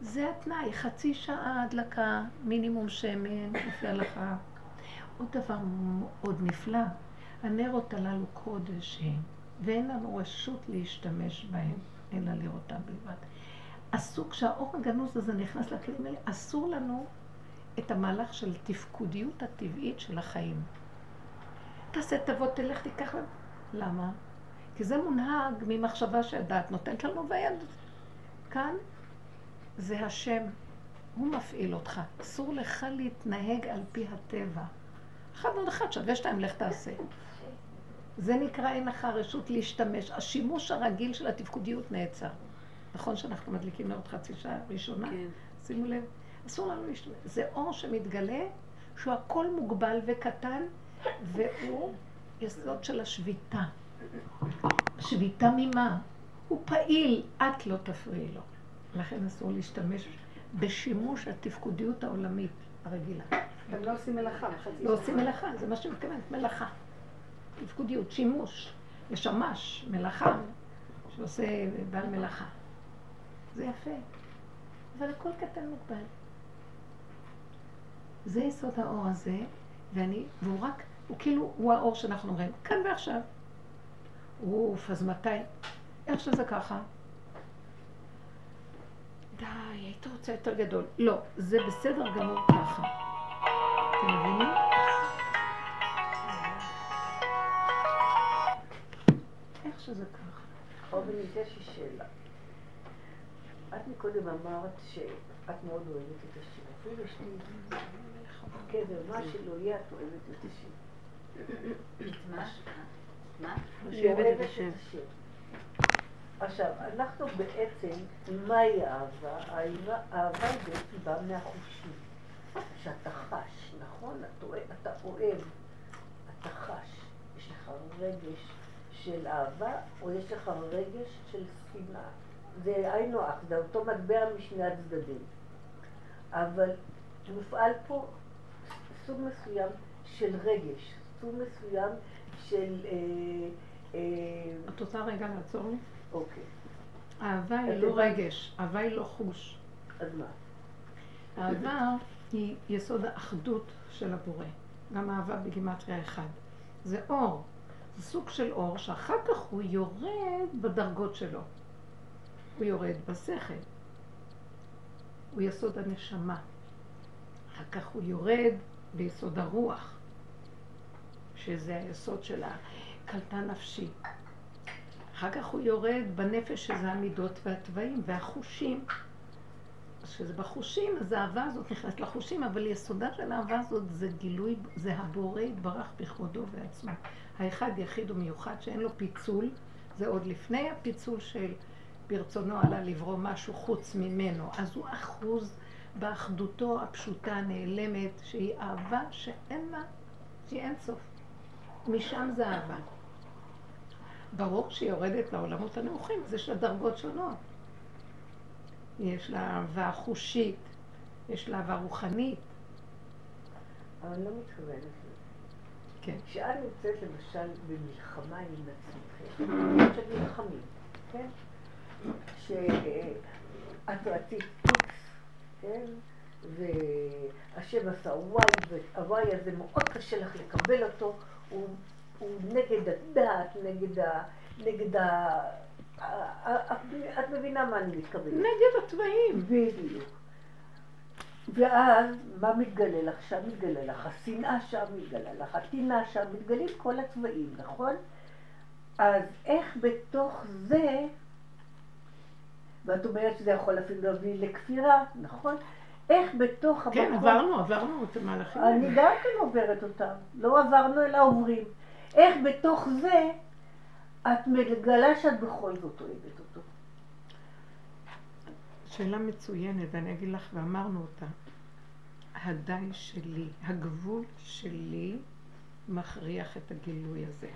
זה התנאי, חצי שעה הדלקה, מינימום שמן, לפי ההלכה. עוד דבר מאוד נפלא, הנרות הללו קודש הם, ואין לנו רשות להשתמש בהם, אלא לראותם בלבד. אסור, כשהאור הגנוז הזה נכנס לכלים האלה, אסור לנו את המהלך של תפקודיות הטבעית של החיים. תעשה תבוא, תלך, תיקח להם. למה? כי זה מונהג ממחשבה שהדעת נותנת לנו, והיד... כאן זה השם, הוא מפעיל אותך. אסור לך להתנהג על פי הטבע. אחד ועוד אחד שווה שתיים, לך תעשה. זה נקרא אין לך רשות להשתמש. השימוש הרגיל של התפקודיות נעצר. נכון שאנחנו מדליקים לעוד חצי שעה ראשונה? כן. שימו לב, אסור לנו להשתמש. זה אור שמתגלה, שהוא הכל מוגבל וקטן, והוא יסוד של השביתה. שביתה ממה? הוא פעיל, את לא תפריעי לו. לכן אסור להשתמש בשימוש התפקודיות העולמית הרגילה. הם לא עושים מלאכה. לא. עושים מלאכה, זה מה שאני מתכוונת, מלאכה. תפקודיות, שימוש, לשמש, מלאכה, שעושה בעל מלאכה. זה יפה, אבל הכל קטן מוגבל. זה יסוד האור הזה, ואני, והוא רק, הוא כאילו, הוא האור שאנחנו רואים, כאן ועכשיו. אוף, אז מתי? איך שזה ככה? די, היית רוצה יותר גדול. לא, זה בסדר גמור ככה. אתם מבינים? איך שזה ככה. אבל יש לי שאלה. את מקודם אמרת שאת מאוד אוהבת את השיר. אפילו יש לי קבר, מה שלא יהיה, את אוהבת את השיר. מה? מה? אוהבת את. השיר. עכשיו, אנחנו בעצם, מהי אהבה? האהבה היא בעצם באה מהחושים. שאתה חש, נכון? אתה אוהב, אתה אוהב, אתה חש. יש לך רגש של אהבה, או יש לך רגש של שנאה. זה היינו הך, זה אותו מטבע משני הצדדים. אבל מופעל פה סוג מסוים של רגש, סוג מסוים של... אה, אה, את רוצה רגע לעצור לי? אוקיי, אהבה היא לא. רגש, אהבה היא לא חוש. אז מה? אהבה היא יסוד האחדות של הבורא. גם אהבה בגימטריה אחד. זה אור. זה סוג של אור שאחר כך הוא יורד בדרגות שלו. הוא יורד בשכל. הוא יסוד הנשמה. אחר כך הוא יורד ביסוד הרוח, שזה היסוד של הקלטה נפשי. אחר כך הוא יורד בנפש שזה המידות והתוואים והחושים. שזה בחושים, אז האהבה הזאת נכנסת לחושים, אבל יסודה של האהבה הזאת זה גילוי, זה הבורא יתברך בכבודו ועצמו. האחד יחיד ומיוחד שאין לו פיצול, זה עוד לפני הפיצול של ברצונו עלה לברוא משהו חוץ ממנו. אז הוא אחוז באחדותו הפשוטה הנעלמת, שהיא אהבה שאין לה, שהיא אין סוף. משם זה אהבה. ברור שהיא יורדת לעולמות הנמוכים, אז יש לה דרגות שונות. יש לה אהבה חושית, יש לה אהבה רוחנית. אבל אני לא מתכוונת לזה. כן. כשאת נמצאת למשל במלחמה עם עצמכם, כשאת נלחמים, כן? שאת רצית איקס, כן? והשם עשה וואי, והוואי הזה מאוד קשה לך לקבל אותו, הוא, הוא נגד הדת, נגד ה... נגד ה... את מבינה מה אני מתכוונת. נגד התוואים. בדיוק. ואז, מה מתגלה לך שם? מתגלה לך השנאה שם, מתגלה לך הטינה שם, מתגלים כל הצבעים, נכון? אז איך בתוך זה, ואת אומרת שזה יכול אפילו להביא לכפירה, נכון? איך בתוך כן, המקום... עברנו, עברנו את המהלכים אני. גם כן עוברת אותם. לא עברנו אלא עוברים. איך בתוך זה את מגלה שאת בכל זאת אוהבת אותו. שאלה מצוינת, ואני אגיד לך, ואמרנו אותה. הדי שלי, הגבול שלי, מכריח את הגילוי הזה.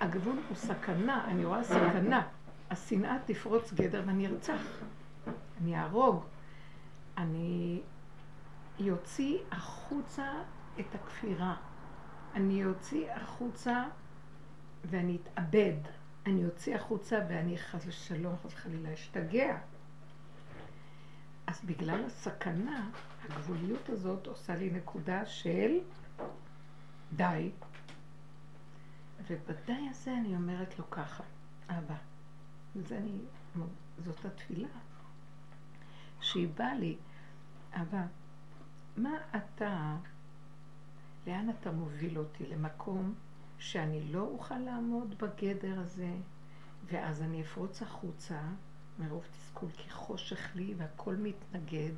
הגבול הוא סכנה, אני רואה סכנה. השנאה תפרוץ גדר ואני ארצח. אני אהרוג. אני יוציא החוצה את הכפירה. אני אוציא החוצה ואני אתאבד. אני אוציא החוצה ואני חס ושלום, חס וחלילה, אשתגע. אז בגלל הסכנה, הגבוליות הזאת עושה לי נקודה של די. ובדי הזה אני אומרת לו ככה, אבא, וזה אני, זאת התפילה, שהיא באה לי, אבא, מה אתה, לאן אתה מוביל אותי? למקום שאני לא אוכל לעמוד בגדר הזה, ואז אני אפרוץ החוצה מרוב תסכול, כי חושך לי והכל מתנגד,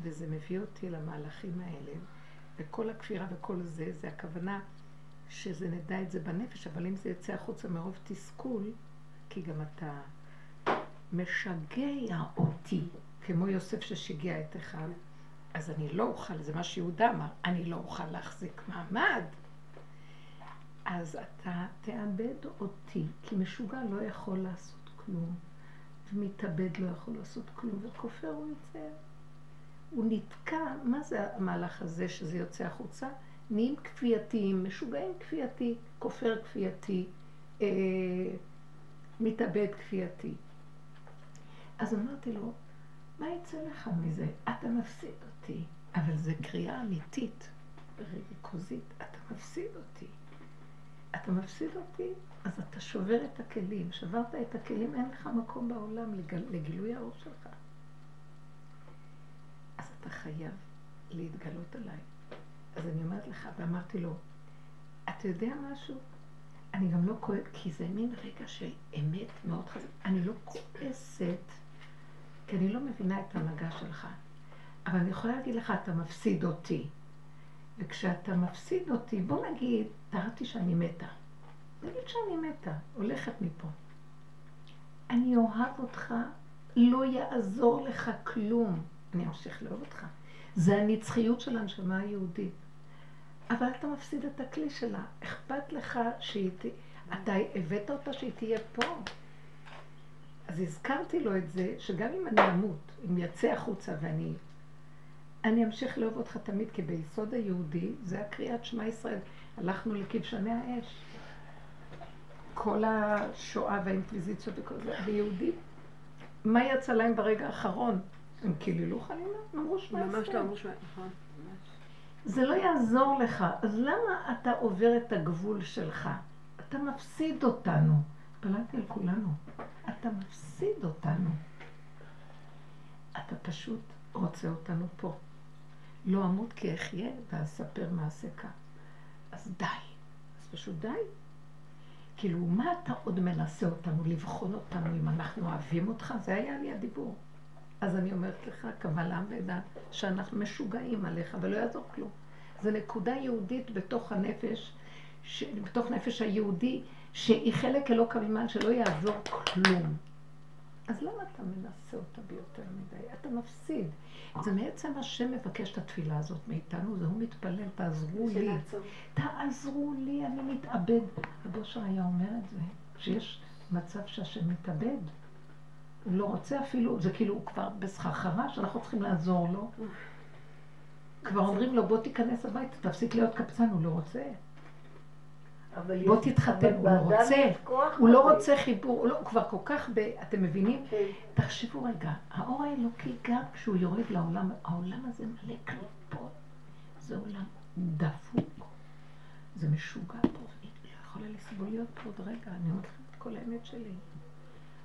וזה מביא אותי למהלכים האלה. וכל הכפירה וכל זה, זה הכוונה שזה נדע את זה בנפש, אבל אם זה יצא החוצה מרוב תסכול, כי גם אתה משגע אותי, כמו יוסף ששיגע את אחיו, אז אני לא אוכל, זה מה שיהודה אמר, אני לא אוכל להחזיק מעמד. אז אתה תאבד אותי, כי משוגע לא יכול לעשות כלום, ומתאבד לא יכול לעשות כלום, וכופר הוא יוצא. הוא נתקע, מה זה המהלך הזה שזה יוצא החוצה? נהיים כפייתיים, משוגעים כפייתי, כופר כפייתי, אה, מתאבד כפייתי. אז אמרתי לו, מה יצא לך מזה? אתה מפסיד אותי, אבל זו קריאה אמיתית, ריכוזית, אתה מפסיד אותי. אתה מפסיד אותי, אז אתה שובר את הכלים. שברת את הכלים, אין לך מקום בעולם לגל, לגילוי האור שלך. אז אתה חייב להתגלות עליי. אז אני אומרת לך, ואמרתי לו, אתה יודע משהו? אני גם לא כועסת, כי זה מין רגע אמת מאוד חזק. אני לא כועסת, כי אני לא מבינה את ההנהגה שלך. אבל אני יכולה להגיד לך, אתה מפסיד אותי. וכשאתה מפסיד אותי, בוא נגיד, תראתי שאני מתה. נגיד שאני מתה, הולכת מפה. אני אוהב אותך, לא יעזור לך כלום. אני אמשיך לאהוב אותך. זה הנצחיות של הנשמה היהודית. אבל אתה מפסיד את הכלי שלה. אכפת לך שהיא ת... אתה הבאת אותה שהיא תהיה פה. אז הזכרתי לו את זה, שגם אם אני אמות, אם יצא החוצה ואני... אני אמשיך לאהוב אותך תמיד, כי ביסוד היהודי, זה הקריאת שמע ישראל. הלכנו לכבשני האש. כל השואה והאינקוויזיציות וכל זה, ויהודים, מה יצא להם ברגע האחרון? הם קיללו חלילה? הם אמרו שמע ישראל. ממש לא אמרו שמע, נכון. ממש. זה לא יעזור לך, אז למה אתה עובר את הגבול שלך? אתה מפסיד אותנו. התפללתי על כולנו. אתה מפסיד אותנו. אתה פשוט רוצה אותנו פה. לא אמות כי אחיה ואספר מעשיך. אז די. אז פשוט די. כאילו, מה אתה עוד מנסה אותנו, לבחון אותנו אם אנחנו אוהבים אותך? זה היה לי הדיבור. אז אני אומרת לך, קבל עם ועדה, שאנחנו משוגעים עליך, ולא יעזור כלום. זו נקודה יהודית בתוך הנפש, ש... בתוך נפש היהודי, שהיא חלק אלוקא ממעל, שלא יעזור כלום. אז למה אתה מנסה אותה ביותר מדי? אתה מפסיד. זה בעצם השם מבקש את התפילה הזאת מאיתנו, זה הוא מתפלל, תעזרו לי. תעזרו לי, אני מתאבד. רבו אושר היה אומר את זה, שיש מצב שהשם מתאבד. הוא לא רוצה אפילו, זה כאילו הוא כבר בסחרחרה שאנחנו צריכים לעזור לו. כבר אומרים לו, בוא תיכנס הביתה, תפסיק להיות קפצן, הוא לא רוצה. אבל בוא תתחתן, הוא רוצה, הוא לא. רוצה חיבור, הוא, לא, הוא כבר כל כך ב... אתם מבינים? כן. תחשבו רגע, האור האלוקי גם כשהוא יורד לעולם, העולם הזה מלא קליפות. זה עולם דפוק. זה משוגע פה, אני לא יכולה לסבול להיות פה עוד רגע, אני אומרת לכם את כל האמת שלי.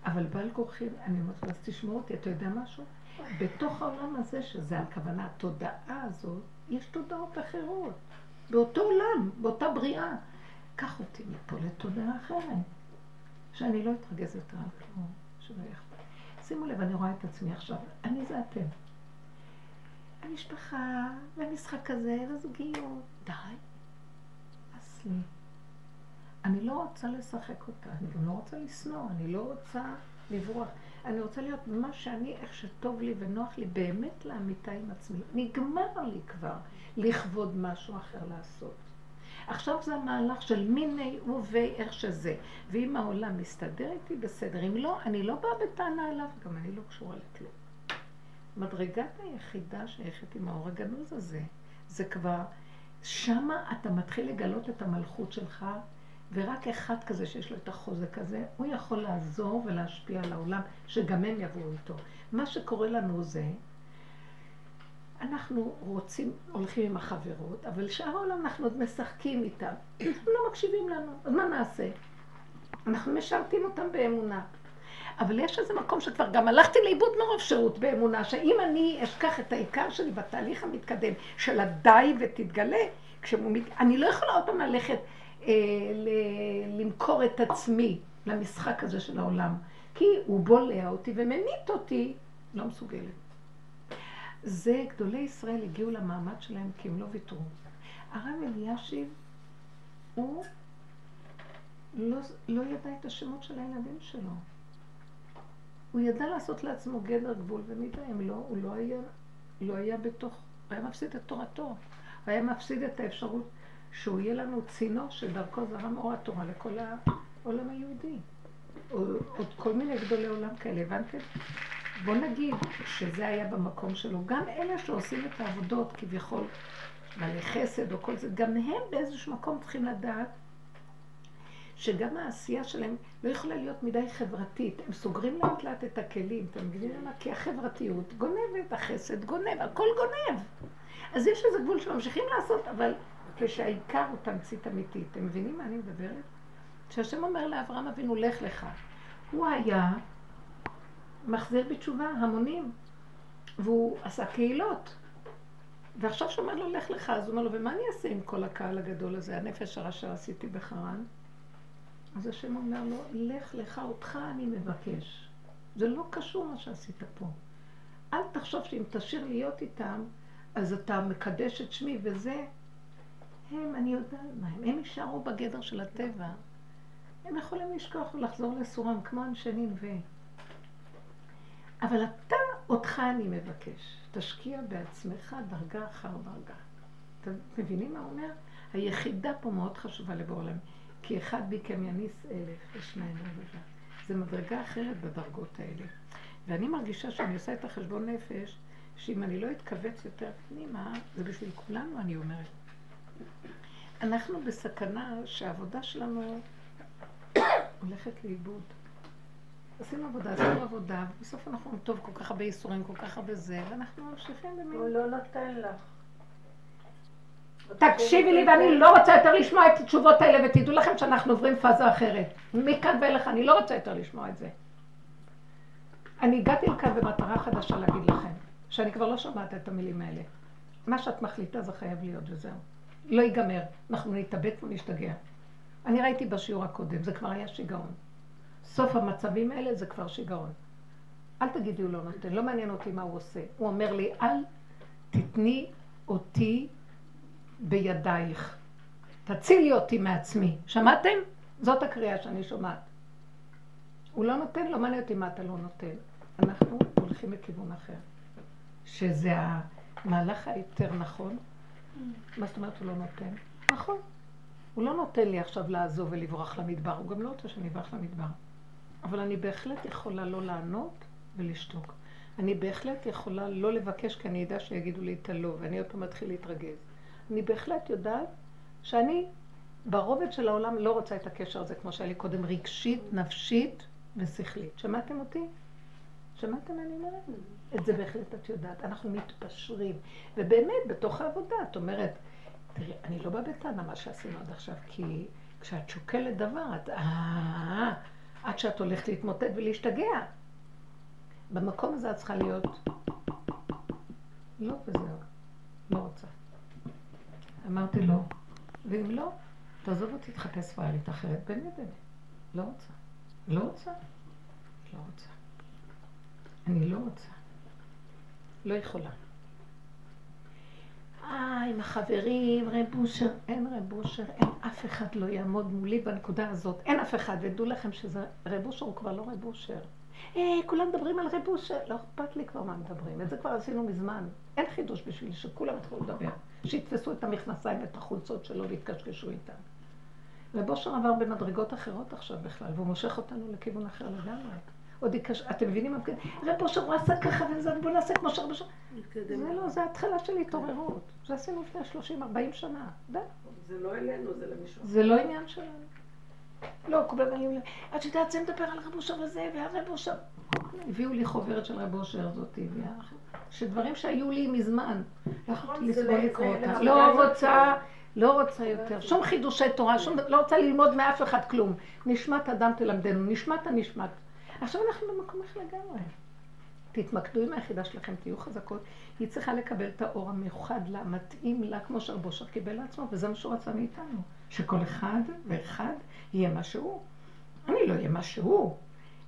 אבל בעל כורחי, אני אומרת, אז תשמעו אותי, אתה יודע משהו? בתוך העולם הזה, שזה הכוונה, התודעה הזאת, יש תודעות אחרות. באותו עולם, באותה בריאה. קח אותי מפה לתודעה אחרת. שאני לא אתרגז יותר על כלום, שלא אכפת. שימו לב, אני רואה את עצמי עכשיו, אני זה אתם. המשפחה, והמשחק כזה, והזוגיות, די, נמאס לי. אני לא רוצה לשחק אותה, אני גם לא רוצה לשנוא, אני לא רוצה לברוח. אני רוצה להיות מה שאני, איך שטוב לי ונוח לי, באמת לאמיתה עם עצמי. נגמר לי כבר לכבוד משהו אחר לעשות. עכשיו זה המהלך של מיני ובי איך שזה. ואם העולם מסתדר איתי, בסדר. אם לא, אני לא באה בטענה עליו, גם אני לא קשורה לכלום. מדרגת היחידה שייכת עם האור הגנוז הזה. זה כבר, שמה אתה מתחיל לגלות את המלכות שלך, ורק אחד כזה שיש לו את החוזק הזה, הוא יכול לעזור ולהשפיע על העולם, שגם הם יבואו איתו. מה שקורה לנו זה, אנחנו רוצים, הולכים עם החברות, אבל שאר העולם אנחנו עוד משחקים איתם. הם לא מקשיבים לנו, אז מה נעשה? אנחנו משרתים אותם באמונה. אבל יש איזה מקום שכבר גם הלכתי לאיבוד מרוב שירות באמונה, שאם אני אשכח את העיקר שלי בתהליך המתקדם של הדי ותתגלה, כשהוא מת... אני לא יכולה עוד פעם ללכת אה, ל- למכור את עצמי למשחק הזה של העולם, כי הוא בולע אותי וממית אותי, לא מסוגלת. זה, גדולי ישראל הגיעו למעמד שלהם כי הם לא ויתרו. הרב אלישיב, הוא לא, לא ידע את השמות של הילדים שלו. הוא ידע לעשות לעצמו גדר גבול ומידה, אם לא, הוא לא היה, לא היה בתוך, הוא היה מפסיד את תורתו. הוא היה מפסיד את האפשרות שהוא יהיה לנו צינור שדרכו זרם אור התורה לכל העולם היהודי. עוד כל מיני גדולי עולם כאלה, הבנתם? בוא נגיד שזה היה במקום שלו. גם אלה שעושים את העבודות כביכול בעלי חסד או כל זה, גם הם באיזשהו מקום צריכים לדעת שגם העשייה שלהם לא יכולה להיות מדי חברתית. הם סוגרים לאט לאט את הכלים, אתם מבינים למה? כי החברתיות גונבת, החסד גונב, הכל גונב. אז יש איזה גבול שממשיכים לעשות, אבל כשהעיקר הוא תמצית אמיתית. אתם מבינים מה אני מדברת? כשהשם אומר לאברהם אבינו, לך לך. הוא היה מחזיר בתשובה המונים, והוא עשה קהילות. ועכשיו שאומר לו, לך לך, אז הוא אומר לו, ומה אני אעשה עם כל הקהל הגדול הזה, הנפש הרע שעשיתי בחרן? אז השם אומר לו, לך לך, אותך אני מבקש. זה לא קשור מה שעשית פה. אל תחשוב שאם תשאיר להיות איתם, אז אתה מקדש את שמי, וזה, הם, אני יודעת מה הם, הם יישארו בגדר של הטבע. הם יכולים לשכוח ולחזור לסורם, כמו אנשי ננבה. אבל אתה, אותך אני מבקש. תשקיע בעצמך דרגה אחר דרגה. אתם מבינים מה הוא אומר? היחידה פה מאוד חשובה לבוא עולם. כי אחד מכם יניס אלף ושניים רבבה. זה מדרגה אחרת בדרגות האלה. ואני מרגישה שאני עושה את החשבון נפש, שאם אני לא אתכווץ יותר פנימה, זה בשביל כולנו, אני אומרת. אנחנו בסכנה שהעבודה שלנו הולכת לאיבוד. עשינו עבודה, עשינו עבודה, ובסוף אנחנו טוב, כל כך הרבה ייסורים, כל כך הרבה זה, ואנחנו ממשיכים הוא במין... לא נותן לך. תקשיבי לי, ואני לא רוצה יותר לשמוע את התשובות האלה, ותדעו לכם שאנחנו עוברים פאזה אחרת. מכאן ואילך, אני לא רוצה יותר לשמוע את זה. אני הגעתי לכאן במטרה חדשה להגיד לכם, שאני כבר לא שומעת את המילים האלה. מה שאת מחליטה זה חייב להיות, וזהו. לא ייגמר. אנחנו נתאבד ונשתגע. אני ראיתי בשיעור הקודם, זה כבר היה שיגעון. סוף המצבים האלה זה כבר שיגעון. אל תגידי הוא לא נותן, לא מעניין אותי מה הוא עושה. הוא אומר לי, אל תתני אותי בידייך. תצילי אותי מעצמי. שמעתם? זאת הקריאה שאני שומעת. הוא לא נותן, לא מעניין אותי מה אתה לא נותן. אנחנו הולכים לכיוון אחר. שזה המהלך היותר נכון. מה זאת אומרת הוא לא נותן? נכון. הוא לא נותן לי עכשיו לעזוב ולברוח למדבר, הוא גם לא רוצה שאני אברח למדבר. אבל אני בהחלט יכולה לא לענות ולשתוק. אני בהחלט יכולה לא לבקש, כי אני אדע שיגידו לי את הלא, ואני עוד פעם אתחיל להתרגז. אני בהחלט יודעת שאני ברובד של העולם לא רוצה את הקשר הזה, כמו שהיה לי קודם, רגשית, נפשית ושכלית. שמעתם אותי? שמעתם מה אני אומרת? את זה בהחלט את יודעת. אנחנו מתפשרים. ובאמת, בתוך העבודה, את אומרת, תראי, אני לא באה בטענה מה שעשינו עד עכשיו, כי כשאת שוקלת דבר, את... עד שאת הולכת להתמוטט ולהשתגע. במקום הזה את צריכה להיות לא וזהו, לא רוצה. אמרתי לו, ואם לא, תעזוב אותי, תחפש פרלית אחרת, באמת, באמת. לא רוצה. לא רוצה. לא רוצה. אני לא רוצה. לא יכולה. אה, עם החברים, רב אושר, אין רב אושר, אין אף אחד לא יעמוד מולי בנקודה הזאת. אין אף אחד, ודעו לכם שזה רב אושר הוא כבר לא רב אושר. אה, כולם מדברים על רב אושר, לא אכפת לי כבר מה מדברים, את זה כבר עשינו מזמן. אין חידוש בשביל שכולם יתחילו לדבר. שיתפסו את המכנסיים ואת החולצות שלו ויתקשקשו איתם. רב אושר עבר במדרגות אחרות עכשיו בכלל, והוא מושך אותנו לכיוון אחר לגמרי. עוד יקש... אתם מבינים? רב אושר הוא עשה ככה וזה, בוא נעשה כמו שרב אושר. זה לא, זה התחלה של התעוררות. זה עשינו לפני 30-40 שנה. זה לא אלינו, זה למישהו. זה לא עניין שלנו. לא, כולם אומרים לי, את יודעת, זה מדבר על רב אושר וזה, והרב אושר. הביאו לי חוברת של רב אושר הזאת, שדברים שהיו לי מזמן, לא יכולתי לסבול לקרוא אותה. לא רוצה, לא רוצה יותר. שום חידושי תורה, שום, לא רוצה ללמוד מאף אחד כלום. נשמת אדם תלמדנו, נשמת הנשמת. עכשיו אנחנו במקום אחר לגמרי. תתמקדו עם היחידה שלכם, תהיו חזקות. היא צריכה לקבל את האור המיוחד לה, מתאים לה, כמו שהרבושר קיבל לעצמו, וזה מה שהוא רצה מאיתנו. שכל אחד ואחד יהיה מה שהוא. אני לא אהיה מה שהוא.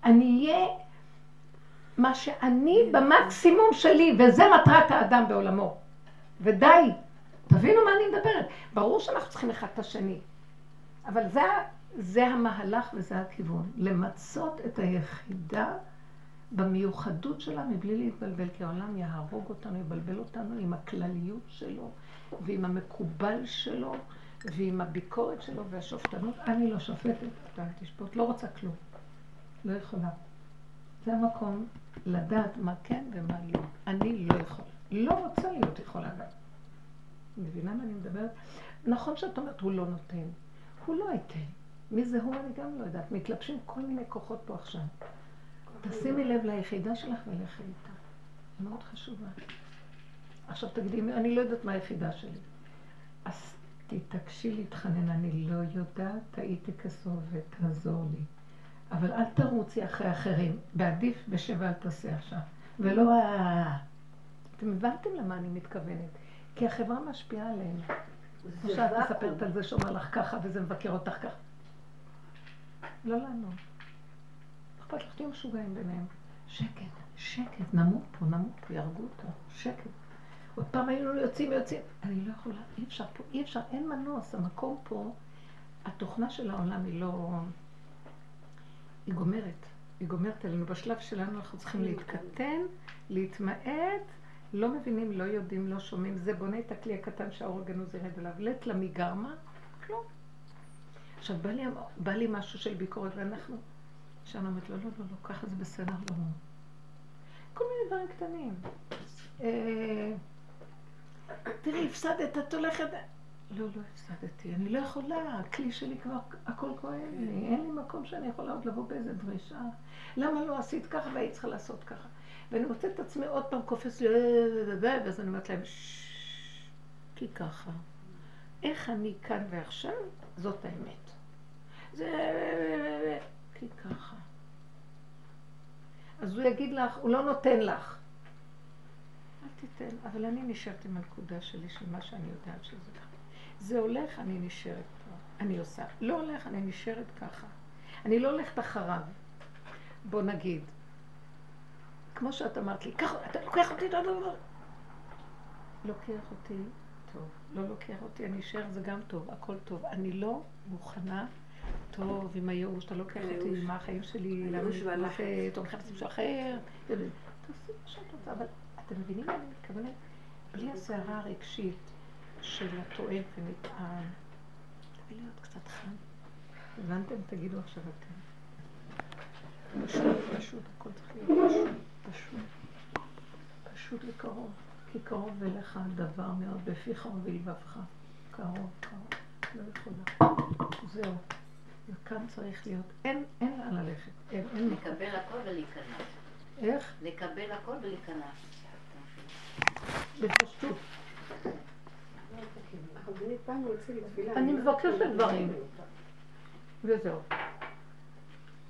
אני אהיה מה שאני במקסימום שלי, וזה מטרת האדם בעולמו. ודי, תבינו מה אני מדברת. ברור שאנחנו צריכים אחד את השני, אבל זה, זה המהלך וזה הכיוון. למצות את היחידה במיוחדות שלה מבלי להתבלבל, כי העולם יהרוג אותנו, יבלבל אותנו עם הכלליות שלו ועם המקובל שלו ועם הביקורת שלו והשופטנות. אני לא שופטת, אתה תשפוט, לא רוצה כלום. לא יכולה. זה המקום לדעת מה כן ומה לא. אני לא יכולה. לא רוצה להיות יכולה גם. מבינה מה אני מדברת? נכון שאת אומרת, הוא לא נותן. הוא לא ייתן. מי זה הוא אני גם לא יודעת. מתלבשים כל מיני כוחות פה עכשיו. תשימי לב ליחידה שלך ולכי איתה. היא מאוד חשובה. עכשיו תגידי, אני לא יודעת מה היחידה שלי. אז תתעקשי להתחנן, אני לא יודעת, טעיתי כסוף ותעזור לי. אבל אל תרוצי אחרי אחרים, בעדיף בשבע אל תעשה עכשיו. ולא ה... אתם הבנתם למה אני מתכוונת. כי החברה משפיעה עליהם. שאת מספרת על זה שאומר לך ככה וזה מבקר אותך ככה. לא לענות. אכפת לך תהיו משוגעים ביניהם. שקט, שקט, נמות פה, נמות פה, יהרגו אותו, שקט. עוד פעם היינו יוצאים ויוצאים. אני לא יכולה, אי אפשר פה, אי אפשר, אין מנוס. המקום פה, התוכנה של העולם היא לא... היא גומרת. היא גומרת עלינו. בשלב שלנו אנחנו צריכים להתקטן, להתמעט, לא מבינים, לא יודעים, לא שומעים. זה בונה את הכלי הקטן שהאור הגנוז ירד אליו. לט למי גרמה? כלום. עכשיו, בא לי, בא לי משהו של ביקורת, ואנחנו... שאני אומרת, לא, לא, לא, לא, ככה זה בסדר לא. כל מיני דברים קטנים. אה, תראי, הפסדת, את הולכת... לא, לא הפסדתי, אני לא יכולה, הכלי שלי כבר, הכל כואב לי, אין לי מקום שאני יכולה עוד לבוא באיזה דרישה. למה לא עשית ככה והיית צריכה לעשות ככה? ואני מוצאת את עצמי עוד פעם קופץ לי, ואז אני אומרת להם, כי ככה. איך אני כאן ועכשיו, זאת האמת. זה... כי ככה. אז הוא יגיד לך, הוא לא נותן לך. אל תיתן, אבל אני נשארת עם הנקודה שלי, של מה שאני יודעת שזה ככה. זה הולך, אני נשארת פה. אני עושה. לא הולך, אני נשארת ככה. אני לא הולכת אחריו. בוא נגיד, כמו שאת אמרת לי, קח, אתה לוקח אותי, לא, לא, לא. לוקח אותי, טוב. לא לוקח אותי, אני אשאר, זה גם טוב, הכל טוב. אני לא מוכנה, טוב, עם הייאוש, אתה לוקח אותי, מה החיים שלי, והלחץ. אתה הולך למישהו אחר. תעשי מה שאת רוצה, אבל אתם מבינים מה אני מתכוונת? בלי הסערה הרגשית של הטועה ונטען. תביא להיות קצת חם. הבנתם? תגידו עכשיו אתם. פשוט, פשוט, הכל צריך להיות פשוט, פשוט. פשוט וקרוב. כי קרוב אליך דבר מאוד בפיך ובלבבך. קרוב, קרוב. לא יכולה. זהו. וכאן צריך להיות. אין, אין לאן ללכת. אין, אין. לקבל הכל ולהיכנע. איך? לקבל הכל ולהיכנע. בפשטות. אני מבקשת דברים. וזהו.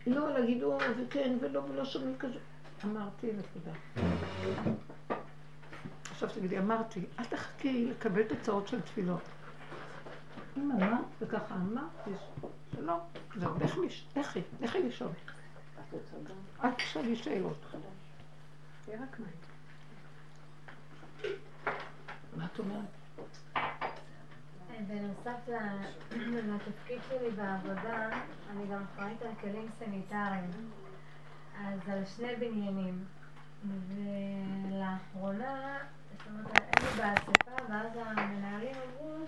לא להגיד, או, וכן, ולא, ולא שומעים כזה. אמרתי, נקודה. עכשיו תגידי, אמרתי, אל תחכי לקבל תוצאות של תפילות. אם אמרת, וככה אמרת, שלא, זהו, לכי, לכי, לישון. אל תשאלי שאלות. יהיה רק מים. מה את אומרת? בנוסף ל- לתפקיד שלי בעבודה, אני גם אחראית על כלים סניטריים. אז על שני בניינים. ולאחרונה, זאת אומרת, היינו באספה, ואז המנהלים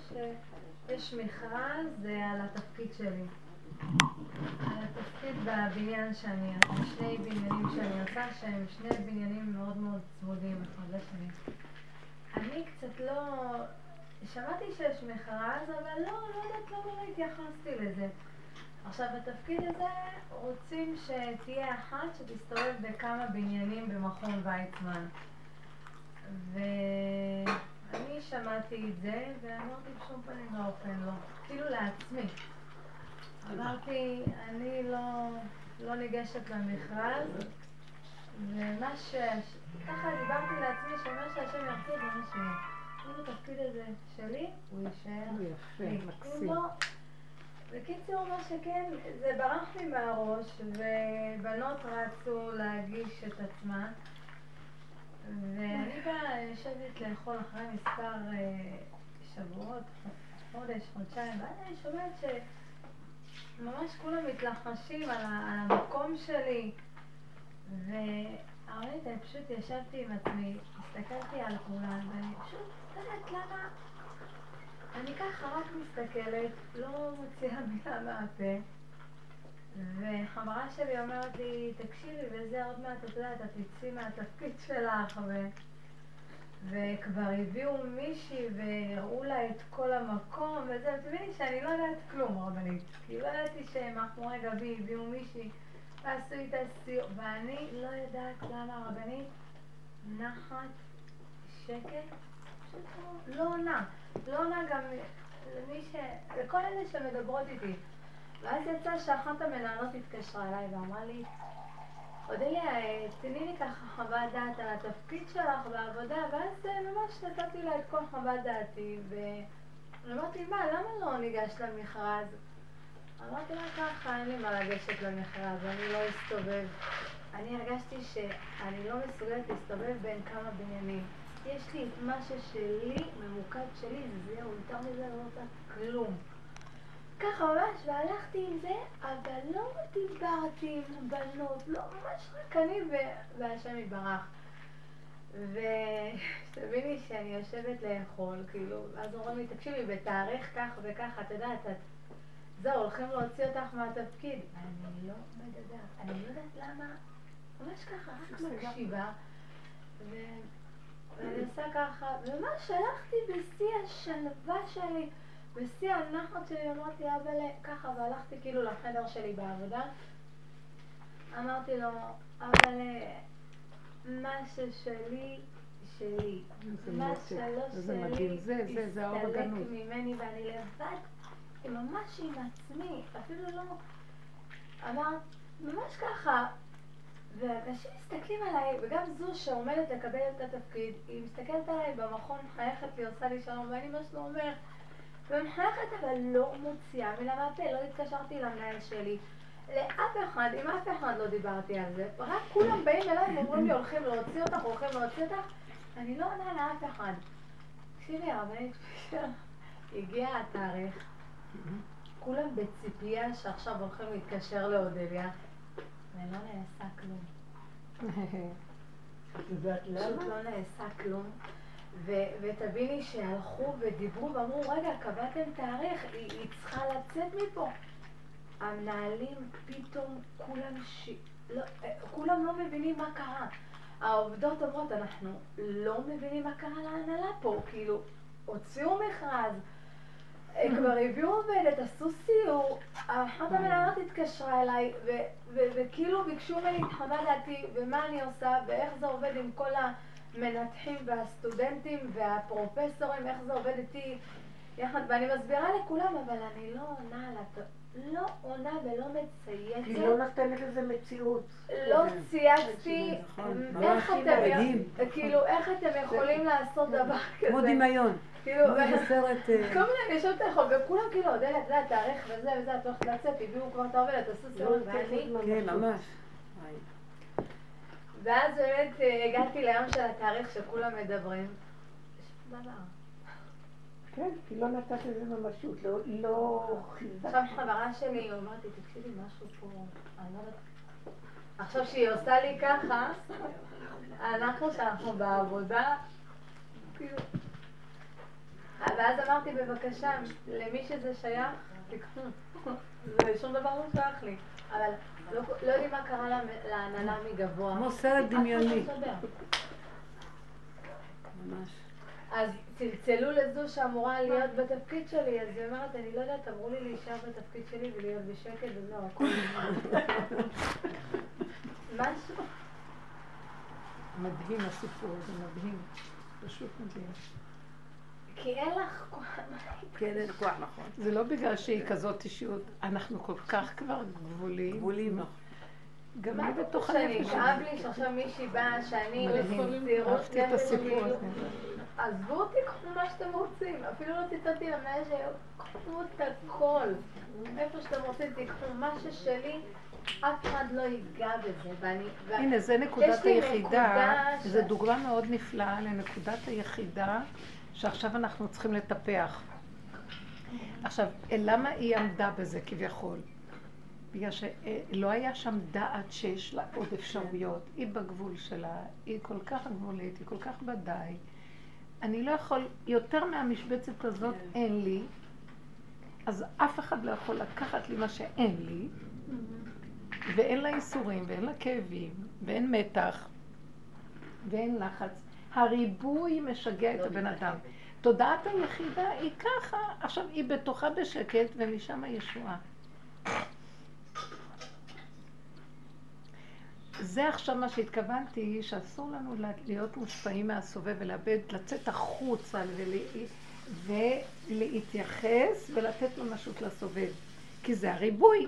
שיש מכרז על התפקיד שלי. על התפקיד בבניין שאני, על שני בניינים שאני עושה, שהם שני בניינים מאוד מאוד צמודים אחד לשני. אני קצת לא... שמעתי שיש מכרז, אבל לא, לא יודעת למה לא התייחסתי לזה. עכשיו, בתפקיד הזה רוצים שתהיה אחת שתסתובב בכמה בניינים במכון ויצמן. ואני שמעתי את זה, ואמרתי בשום פנים ואופן לא. כאילו לעצמי. אמרתי, אני לא, לא ניגשת למכרז, ומה ש... ככה דיברתי לעצמי, שמה שהשם ירצה זה מה שיהיה. אם התפקיד הזה שלי, הוא יישאר יפה. מקסים. לא... בקיצור, מה שכן, זה ברח לי מהראש, ובנות רצו להגיש את עצמן, ואני באה יושבת לאכול אחרי מספר אה, שבועות, חודש, חודשיים, ואז אני שומעת שממש כולם מתלחשים על המקום שלי, והאמת, אני פשוט ישבתי עם עצמי, הסתכלתי על כולם, ואני פשוט, לא יודעת למה... אני ככה רק מסתכלת, לא מוציאה מילה מהפה, וחברה שלי אומרת לי, תקשיבי, וזה עוד מעט, את יודעת, את תצאי מהתפקיד שלך, ו... וכבר הביאו מישהי והראו לה את כל המקום, וזה, תביני שאני לא יודעת כלום, רבנית. כי לא ידעתי שמאחורי גבי הביאו מישהי ועשו איתה סיור, ואני לא יודעת למה רבנית נחת, שקט, פשוט לא- לא עונה. לא עונה גם למי ש... לכל אלה שמדברות איתי. ואז יצא שאחת המנהלות התקשרה אליי ואמרה לי, אודליה, תני לי ככה חוות דעת על התפקיד שלך בעבודה, ואז אה, ממש נתתי לה את כל חוות דעתי, ואמרתי, מה, למה לא ניגשת למכרז? אמרתי לה ככה, אין לי מה לגשת למכרז, אני לא אסתובב. אני הרגשתי שאני לא מסוגלת להסתובב בין כמה בניינים. יש לי את מה ששלי, ממוקד שלי, וזהו, יותר מזה לא רוצה כלום. ככה ממש, והלכתי עם זה, אבל לא דיברתי עם הבנות, לא, ממש רק אני והשם יתברך. ושתביני שאני יושבת לאכול, כאילו, ואז אומרים לי, תקשיבי, בתאריך כך וכך, את יודעת, את... זהו, הולכים להוציא אותך מהתפקיד. אני לא מדברת, אני לא יודעת למה, ממש ככה, רק מקשיבה. ו... ואני עושה ככה, וממש הלכתי בשיא השלווה שלי, בשיא הנחת שלי, אמרתי, אבל ככה, והלכתי כאילו לחדר שלי בעבודה. אמרתי לו, אבל מה ששלי, שלי. מה שלא שלי, הסתלק. ממני ואני לבד, ממש עם עצמי, אפילו לא... אמרת, ממש ככה. ואנשים מסתכלים עליי, וגם זו שעומדת לקבל את התפקיד, היא מסתכלת עליי במכון, מחייכת לי, עושה לי שלום, ואני ממש לא אומר, ומחייכת אבל לא מוציאה מילה מהפה, לא התקשרתי למנהל שלי. לאף אחד, עם אף אחד לא דיברתי על זה, רק כולם באים אליי ואומרים לי הולכים להוציא אותך, הולכים להוציא אותך, אני לא עונה לאף אחד. תקשיבי, הרבנית פישר, הגיע התאריך, כולם בציפייה שעכשיו הולכים להתקשר לאודליה, ולא נעשה כלום. את יודעת פשוט למה? לא נעשה כלום. ותביני שהלכו ודיברו ואמרו, רגע, קבעתם תאריך, היא, היא צריכה לצאת מפה. המנהלים פתאום כולם ש... לא, אה, כולם לא מבינים מה קרה. העובדות אומרות, אנחנו לא מבינים מה קרה להנהלה פה, כאילו, הוציאו מכרז, אה, כבר הביאו עובדת, עשו סיור, אחת המנהלות התקשרה אליי, וכאילו ביקשו ממני את חוות דעתי, ומה אני עושה, ואיך זה עובד עם כל המנתחים והסטודנטים והפרופסורים, איך זה עובד איתי יחד, ואני מסבירה לכולם, אבל אני לא עונה על הת... לא עונה ולא מצייצת. היא לא נותנת לזה מציאות. לא צייצתי, נכון, איך ממש אתם. כאילו, איך אתם יכולים לעשות דבר כזה? כמו דמיון. כאילו, סרט... אה, כל מיני נשות רחוב, וכולם כאילו, אודליה, את יודעת, תאריך וזה וזה, את הולכת לצאת, הביאו כבר את העובדת, עשו לא סיום, נותנת ואני... כן. ממש. ואז באמת אה, הגעתי ליום של התאריך שכולם מדברים. כן, כי לא נתת לזה ממשות, לא- לא חיזקת. עכשיו חברה שלי אומרת לי, תקשיבי, משהו פה, אני לא יודעת... עכשיו שהיא עושה לי ככה, אנחנו שאנחנו בעבודה, כאילו... ואז אמרתי, בבקשה, למי שזה שייך, תיקחו. זה שום דבר לא שייך לי. אבל לא, לא יודעים מה קרה להנהלה מגבוה. כמו סרט לא דמיוני. ממש. אז צלצלו לזו שאמורה להיות בתפקיד שלי, אז היא אומרת, אני לא יודעת, אמרו לי להישאר בתפקיד שלי ולהיות בשקט וזהו, הכל משהו. מדהים הסיפור הזה, מדהים. פשוט מדהים. כי אין לך כוח. כן, אין כוח, נכון. זה לא בגלל שהיא כזאת אישיות, אנחנו כל כך כבר גבוליים. גבולים, נכון. גם מה אני בתוך הנפש כאב שלי. לי שעכשיו מישהי באה, שאני את נפש, הסיפור הזה. עזבו אותי, קחו מה שאתם רוצים. אפילו לא ציטטתי למנהל קחו את הכל. איפה שאתם רוצים, תיקחו מה ששלי, אף אחד לא ייגע בזה. ואני... הנה, זה נקודת היחידה, זו דוגמה מאוד נפלאה לנקודת היחידה שעכשיו אנחנו צריכים לטפח. עכשיו, למה היא עמדה בזה כביכול? בגלל שלא היה שם דעת שיש לה עוד אפשרויות. היא בגבול שלה, היא כל כך גבולית, היא כל כך בדי. אני לא יכול, יותר מהמשבצת הזאת אין לי, אז אף אחד לא יכול לקחת לי מה שאין לי, ואין לה ייסורים, ואין לה כאבים, ואין מתח, ואין לחץ. הריבוי משגע את הבן אדם. תודעת היחידה היא ככה, עכשיו היא בתוכה בשקט, ומשם הישועה. זה עכשיו מה שהתכוונתי, שאסור לנו להיות מושפעים מהסובב ולאבד, לצאת החוצה ולה- ולהתייחס ולתת ממשות לסובב. כי זה הריבוי.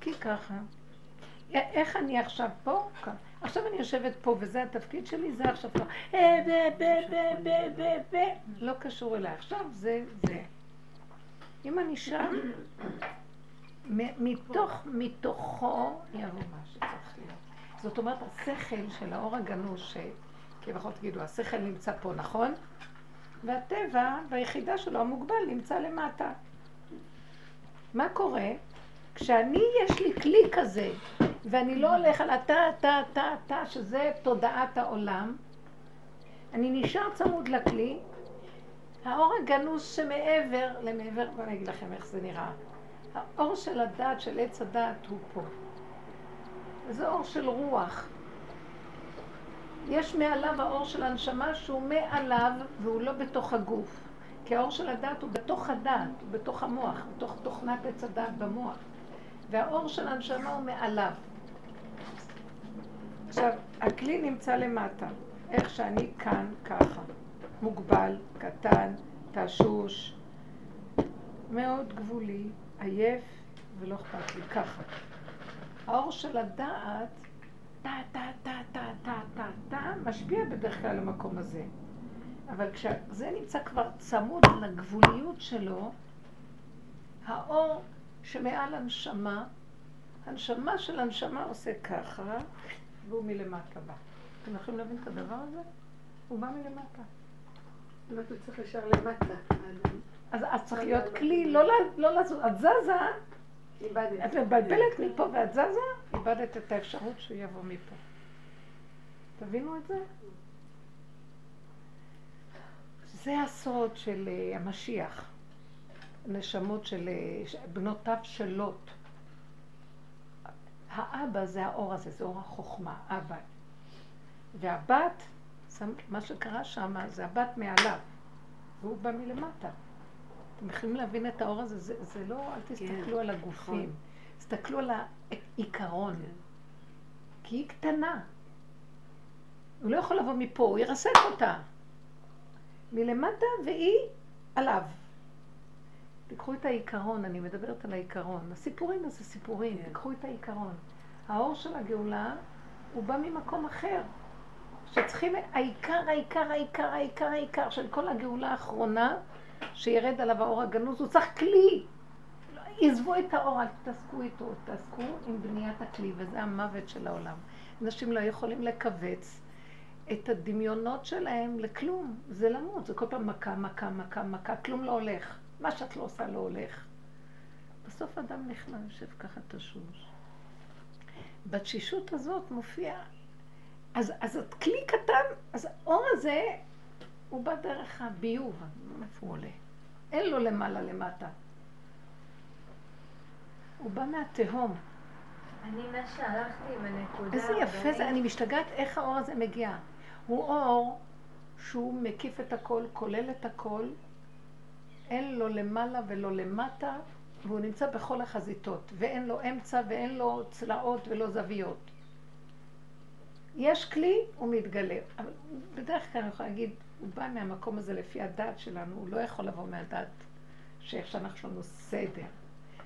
כי ככה. איך אני עכשיו פה? עכשיו אני יושבת פה וזה התפקיד שלי, זה עכשיו פה. אה. לא קשור אליי. עכשיו זה זה. אם אני שם, מתוך, מתוכו יבוא מה שצריך להיות. זאת אומרת, השכל של האור הגנוז, שכביכול תגידו, השכל נמצא פה, נכון? והטבע, ביחידה שלו המוגבל, נמצא למטה. מה קורה? כשאני, יש לי כלי כזה, ואני לא הולך על הטה, טה, טה, טה, שזה תודעת העולם, אני נשאר צמוד לכלי, האור הגנוז שמעבר, למעבר, בואו אני אגיד לכם איך זה נראה. האור של הדעת, של עץ הדעת, הוא פה. זה אור של רוח. יש מעליו האור של הנשמה שהוא מעליו והוא לא בתוך הגוף. כי האור של הדעת הוא בתוך הדעת, הוא בתוך המוח, בתוך תוכנת עץ הדעת במוח. והאור של הנשמה הוא מעליו. עכשיו, הכלי נמצא למטה. איך שאני כאן, ככה. מוגבל, קטן, תשוש, מאוד גבולי, עייף, ולא אכפת לי, ככה. האור של הדעת, טה, טה, טה, טה, טה, טה, טה, משפיע בדרך כלל למקום הזה. אבל כשזה נמצא כבר צמוד לגבוליות שלו, האור שמעל הנשמה, הנשמה של הנשמה עושה ככה, והוא מלמטה בא. אתם יכולים להבין את הדבר הזה? הוא בא מלמטה. אנחנו צריך ישר למטה. אז אז צריך להיות כלי, לא לא לזוז. את זזה. את מבלבלת מפה ואת זזה, איבדת את האפשרות שהוא יבוא מפה. תבינו את זה? זה הסוד של אה, המשיח. נשמות של אה, בנותיו של לוט. האבא זה האור הזה, זה אור החוכמה, אבא. והבת, מה שקרה שם, זה הבת מעליו, והוא בא מלמטה. אתם יכולים להבין את האור הזה, זה, זה לא, אל תסתכלו על הגופים, תסתכלו על העיקרון. כי היא קטנה. הוא לא יכול לבוא מפה, הוא ירסק אותה. מלמטה והיא עליו. תיקחו את העיקרון, אני מדברת על העיקרון. הסיפורים זה סיפורים, כן. תיקחו את העיקרון. האור של הגאולה, הוא בא ממקום אחר. שצריכים, העיקר, העיקר, העיקר, העיקר, העיקר של כל הגאולה האחרונה, שירד עליו האור הגנוז, הוא צריך כלי. עזבו את האור, אל תתעסקו איתו, תעסקו עם בניית הכלי, וזה המוות של העולם. אנשים לא יכולים לכווץ את הדמיונות שלהם לכלום, זה למות, זה כל פעם מכה, מכה, מכה, מכה, כלום לא הולך. מה שאת לא עושה לא הולך. בסוף אדם נכנע, יושב ככה תשוש. בתשישות הזאת מופיע, אז, אז את כלי קטן, אז האור הזה, הוא בא דרך הביוב, איפה הוא עולה? אין לו למעלה למטה. הוא בא מהתהום. אני מה שהלכתי עם הנקודה... איזה יפה הרבנית, זה, אני משתגעת איך האור הזה מגיע. הוא אור שהוא מקיף את הכל, כולל את הכל, אין לו למעלה ולא למטה, והוא נמצא בכל החזיתות, ואין לו אמצע ואין לו צלעות ולא זוויות. יש כלי, הוא מתגלה. אבל בדרך כלל אני יכולה להגיד, הוא בא מהמקום הזה לפי הדת שלנו, הוא לא יכול לבוא מהדת שאיך שאנחנו לנו סדר.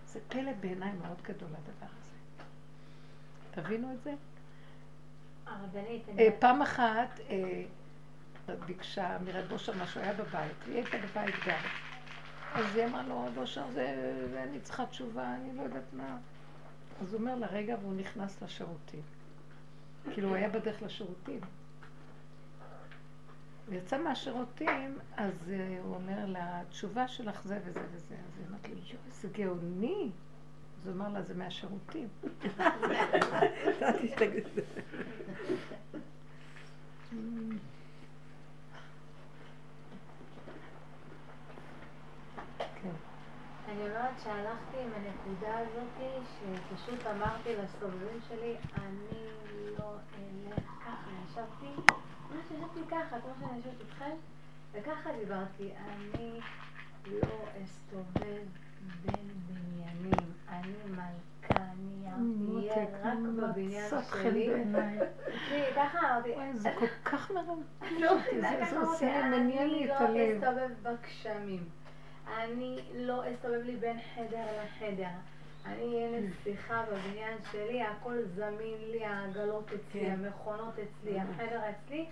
זה פלא בעיניי מאוד גדול הדבר הזה. תבינו את זה? הרבנית, אה, אני... פעם אחת אה, ביקשה מרד בושר משהו, היה בבית, והיא הייתה בבית גם. אז היא אמרה לו, בושר, זה, זה אני צריכה תשובה, אני לא יודעת מה. אז הוא אומר לה, רגע, והוא נכנס לשירותים. כאילו, הוא היה בדרך לשירותים. הוא יצא מהשירותים, אז אה, הוא אומר לה, התשובה שלך זה וזה וזה. אז היא אמרת לי, יואי, זה גאוני. אז הוא אמר לה, זה מהשירותים. ידעתי שתגיד את זה. כן. אני אומרת שהלכתי עם הנקודה הזאת, שפשוט אמרתי לסובבים שלי, אני לא אלך ככה, ישבתי, ממש ישבתי ככה, כמו שאני יושבת איתכם, וככה דיברתי, אני לא אסתובב בין בניינים, אני מלכה, אני אהיה רק בבניין שלי. תראי, ככה אמרתי, זה כל כך מרם. לא, זה- עושה לי, מניע לי את הלב. אני לא אסתובב בגשמים. אני לא אסתובב לי בין חדר לחדר. אני אהיה נסיכה בבניין שלי, הכל זמין לי, העגלות אצלי, כן. המכונות אצלי, החדר אצלי,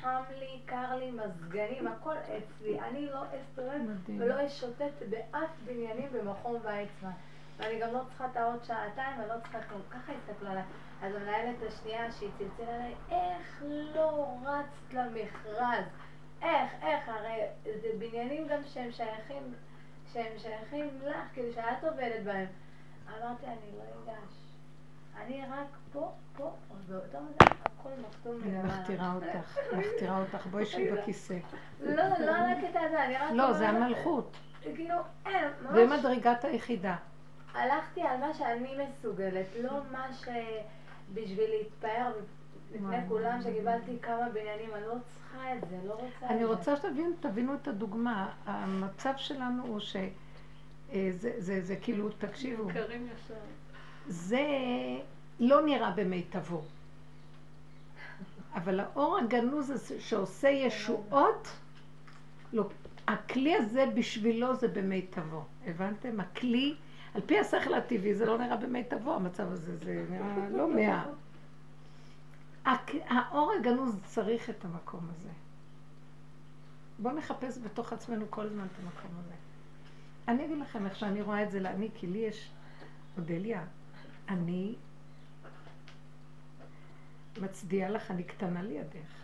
חם לי, קר לי, מזגנים, הכל אצלי. אני לא אסתובב. ולא אשוטט באף בניינים במכון ויצמן. ואני גם לא צריכה את העוד שעתיים, אני לא צריכה כלום. ככה הסתכלו עליי. אז המנהלת השנייה שהיא צלצלה עליי, איך לא רצת למכרז? איך, איך? הרי זה בניינים גם שהם שייכים, שהם שייכים לך, כאילו שאת עובדת בהם. אמרתי, אני לא אגש. אני רק פה, פה, באותו מצב, הכל אני מלמעלה. מכתירה אותך, מכתירה אותך, בואי שבי בכיסא. לא, לא על הקטע הזה, אני רק לא, זה המלכות. כאילו, אין, ממש... זה מדרגת היחידה. הלכתי על מה שאני מסוגלת, לא מה שבשביל להתפאר לפני. כולם שקיבלתי כמה בניינים, אני לא צריכה את זה, לא רוצה את זה. אני רוצה שתבינו, תבינו את הדוגמה. המצב שלנו הוא ש... אה, זה, זה, זה כאילו, תקשיבו. זה לא נראה במיטבו. אבל האור הגנוז הזה שעושה ישועות, לא, הכלי הזה בשבילו זה במיטבו. הבנתם? הכלי, על פי השכל הטבעי זה לא נראה במיטבו, המצב הזה, זה נראה לא מאה. האור הגנוז צריך את המקום הזה. בואו נחפש בתוך עצמנו כל הזמן את המקום הזה. אני אגיד לכם איך שאני רואה את זה לאני, כי לי יש, אודליה, אני מצדיעה לך, אני קטנה לידך.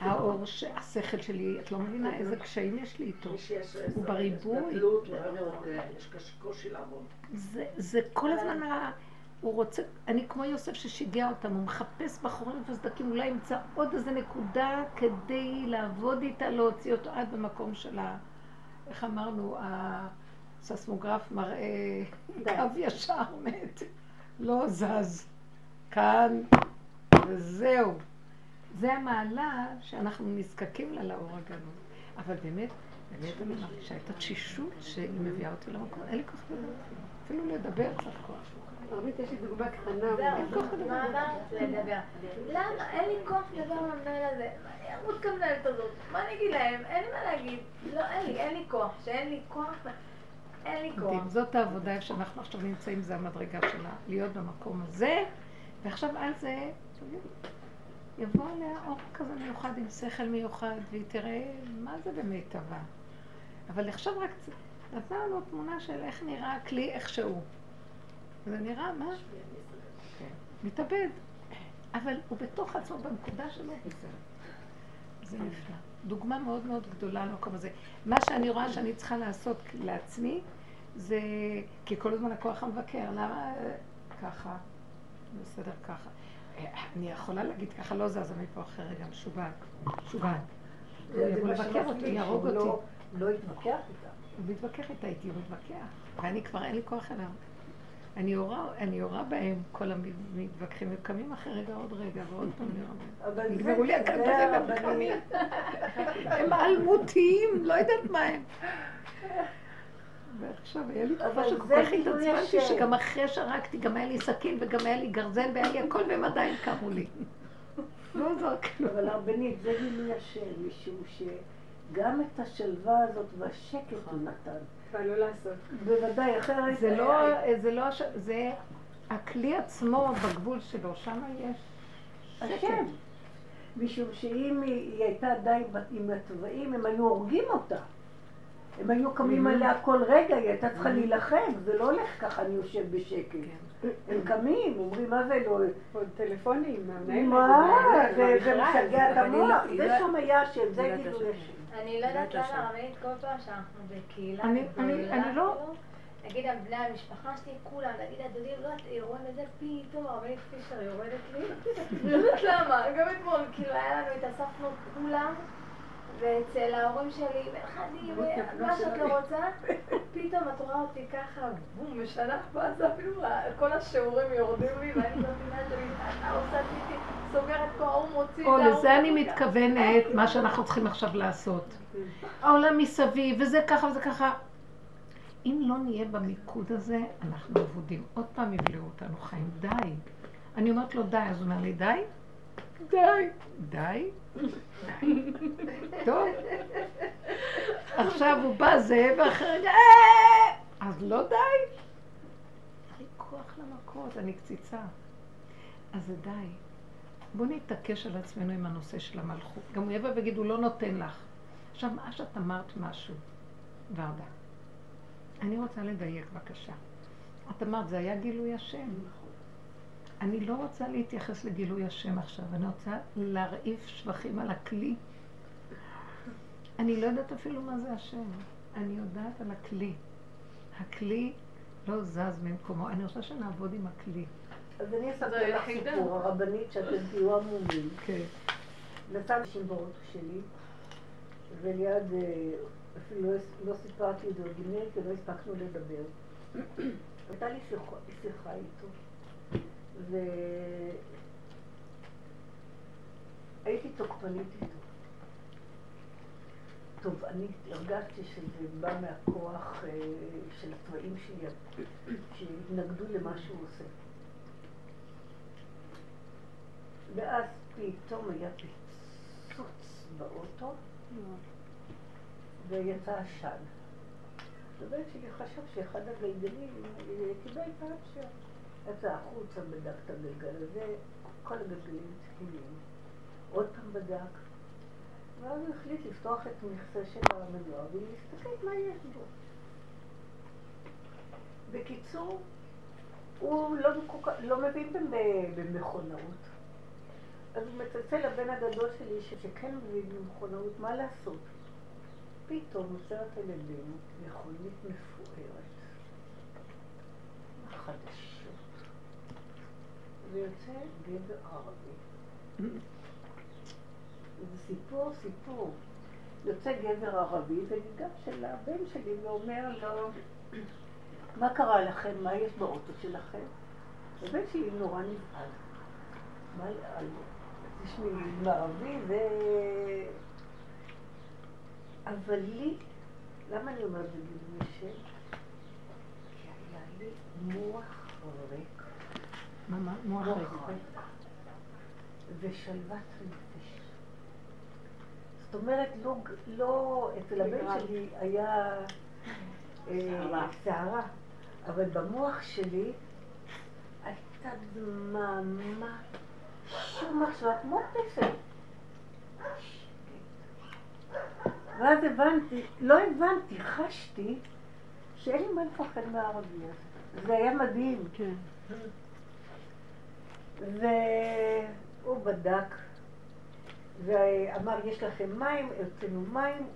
האור, השכל שלי, את לא מבינה איזה קשיים יש לי איתו. הוא בריבוי. אה, יש קושי לעבוד. זה, כל הזמן. הוא רוצה, אני כמו יוסף ששיגע אותם, הוא מחפש בחורים וסדקים, אולי ימצא עוד איזה נקודה כדי לעבוד איתה, להוציא אותו עד במקום של ה... איך אמרנו, הססמוגרף מראה קו ישר מת, לא זז. כאן, וזהו. זה המעלה שאנחנו נזקקים לה לאור הגנוז. אבל באמת, באמת אני מרגישה את התשישות שהיא מביאה אותי למקום. אין לי כוח לדבר. אפילו לדבר צריך כוח. הרבית, יש לי דוגמה קטנה. זהו, מה אמרת? לדבר. למה? אין לי כוח לדבר עם המנהל הזה. ארוץ כמנהלת הזאת. מה אני אגיד להם? אין לי מה להגיד. לא, אין לי, אין לי כוח. שאין לי כוח, אין לי כוח. זאת העבודה איפה שאנחנו עכשיו נמצאים, זה המדרגה שלה, להיות במקום הזה, ועכשיו על זה יבוא עליה אור כזה מיוחד עם שכל מיוחד, והיא תראה מה זה במיטבה. אבל עכשיו רק נתנה לנו תמונה של איך נראה הכלי איכשהו. זה נראה, מה? מתאבד. אבל הוא בתוך עצמו, בנקודה שלו. זה נפלא. דוגמה מאוד מאוד גדולה למקום הזה. מה שאני רואה שאני צריכה לעשות לעצמי, זה... כי כל הזמן הכוח המבקר, למה ככה? בסדר ככה. אני יכולה להגיד ככה, לא זזה מפה אחרי רגע, משוגעת. משוגעת. הוא זה יבוא מה לבקר אותי, יהרוג אותי. לא- לא התווכח איתה. הוא מתווכח איתה, איתי הוא מתווכח. ואני כבר אין לי כוח אליו. אני יורה, בהם, כל המתווכחים, וקמים אחרי רגע עוד רגע, ועוד פעם יורה. אבל זה- נגמרו לי הכדורים הרבנית. הם אלמותיים, לא יודעת מה הם. ועכשיו היה לי תקופה שכל כך גילוי התעצבנתי. שגם אחרי שהרגתי, גם היה לי סכין וגם היה לי גרזן והיה לי הכל, והם עדיין קמו לי. לא עזר כלום. אבל הרבנית, זה גילוי השם, משום שגם את השלווה הזאת והשקט הוא נתן. לא לעשות. בוודאי, אחרת... זה לא, זה לא, זה הכלי עצמו בגבול שלו, שם יש שקט. השם. משום שאם היא הייתה בת- עם התוואים, הם היו הורגים אותה. הם היו קמים עליה כל רגע, היא הייתה צריכה להילחם, זה לא הולך ככה, אני יושב בשקט. הם קמים, אומרים, מה זה לא... עוד טלפונים. מה? זה משגע את לא- המוח. היא זה לא- שם היה השם, זה לא יודעת השם. אני לא יודעת למה. הרבנית כל פעם שאנחנו בקהילה אני- אני- אני לא- נגיד על בני המשפחה שלי, כולם, נגיד הדודים, לא יודעת, רואים את זה, פתאום הרבנית פישר יורדת לי, לא יודעת למה, גם אתמול, כאילו היה לנו, התאספנו כולם, ואצל ההורים שלי, נכדים, מה שאת לא רוצה, פתאום את רואה אותי ככה, בום, משנה פאזה, אפילו כל השיעורים יורדים לי, ואני מבינה שלי, אתה עושה טיטי, סוגרת פה, ההוא מוציא, או, לזה אני. מתכוונת, מה שאנחנו צריכים עכשיו לעשות. העולם מסביב, וזה ככה וזה ככה. אם לא נהיה במיקוד הזה, אנחנו אבודים. עוד פעם יבלעו אותנו חיים. די. אני אומרת לו די, אז הוא אומר לי די? די. די? טוב. עכשיו הוא בא זה, ואחרי "אה!" אז לא די. אין לי כוח למכות, אני קציצה. אז זה די. בואו נתעקש על עצמנו עם הנושא של המלכות. גם הוא יבוא ויגיד, הוא לא נותן לך. עכשיו, מה שאת אמרת משהו, ורדה, אני רוצה לדייק בבקשה. את אמרת, זה היה גילוי השם. אני לא רוצה להתייחס לגילוי השם עכשיו, אני רוצה להרעיף שבחים על הכלי. אני לא יודעת אפילו מה זה השם. אני יודעת על הכלי. הכלי לא זז ממקומו. אני רוצה שנעבוד עם הכלי. אז אני אספר לך. סיפור, הרבנית, שאתם תהיו עמומים. כן. נסע אנשים באוטו שלי, וליד, אה, אפילו לא, לא סיפרתי את זה לא הספקנו לדבר. הייתה לי שיחה איתו, והייתי תוקפנית איתו. טוב, אני הרגשתי שזה בא מהכוח אה, של הצבעים שלי, שהתנגדו למה שהוא עושה. ואז פתאום היה פיצוץ באוטו, ויצא עשן. הבן שלי חשב שאחד הגלגלים אה, קיבל פאנצ'ר. יצא החוצה, בדק את הגלגל הזה, כל הגלגלים תקינים. עוד פעם בדק, ואז הוא החליט לפתוח את המכסה של המנוע ולהסתכל מה יש בו. בקיצור, הוא לא, לא מבין במ- במכונאות. אז הוא מצלצל לבן הגדול שלי, שכן מבין במכונאות, מה לעשות? פתאום עוצרת על ידינו מכונית מפוארת, חדשות, ויוצא גבר ערבי. זה סיפור, סיפור. יוצא גבר ערבי וניגש אל הבן שלי ואומר לו, מה קרה לכם? מה יש באוטו שלכם? הבן שלי נורא נבהל. מה על... תשמעי, מערבי ו... אבל לי, למה אני אומרת בגילוי שם? כי היה לי מוח ריק. מה, מה? מוח מוח ריק. ריק. ושלוות נפש. זאת אומרת, לא, לא אצל הבן שלי היה אה, סערה, אבל במוח שלי הייתה דממה, שום מחשבה, כמו פסל. ואז הבנתי, לא הבנתי, חשתי שאין לי מה לפחד מהערבי הזה. זה היה מדהים. כן. והוא בדק ואמר, יש לכם מים, הוצאנו מים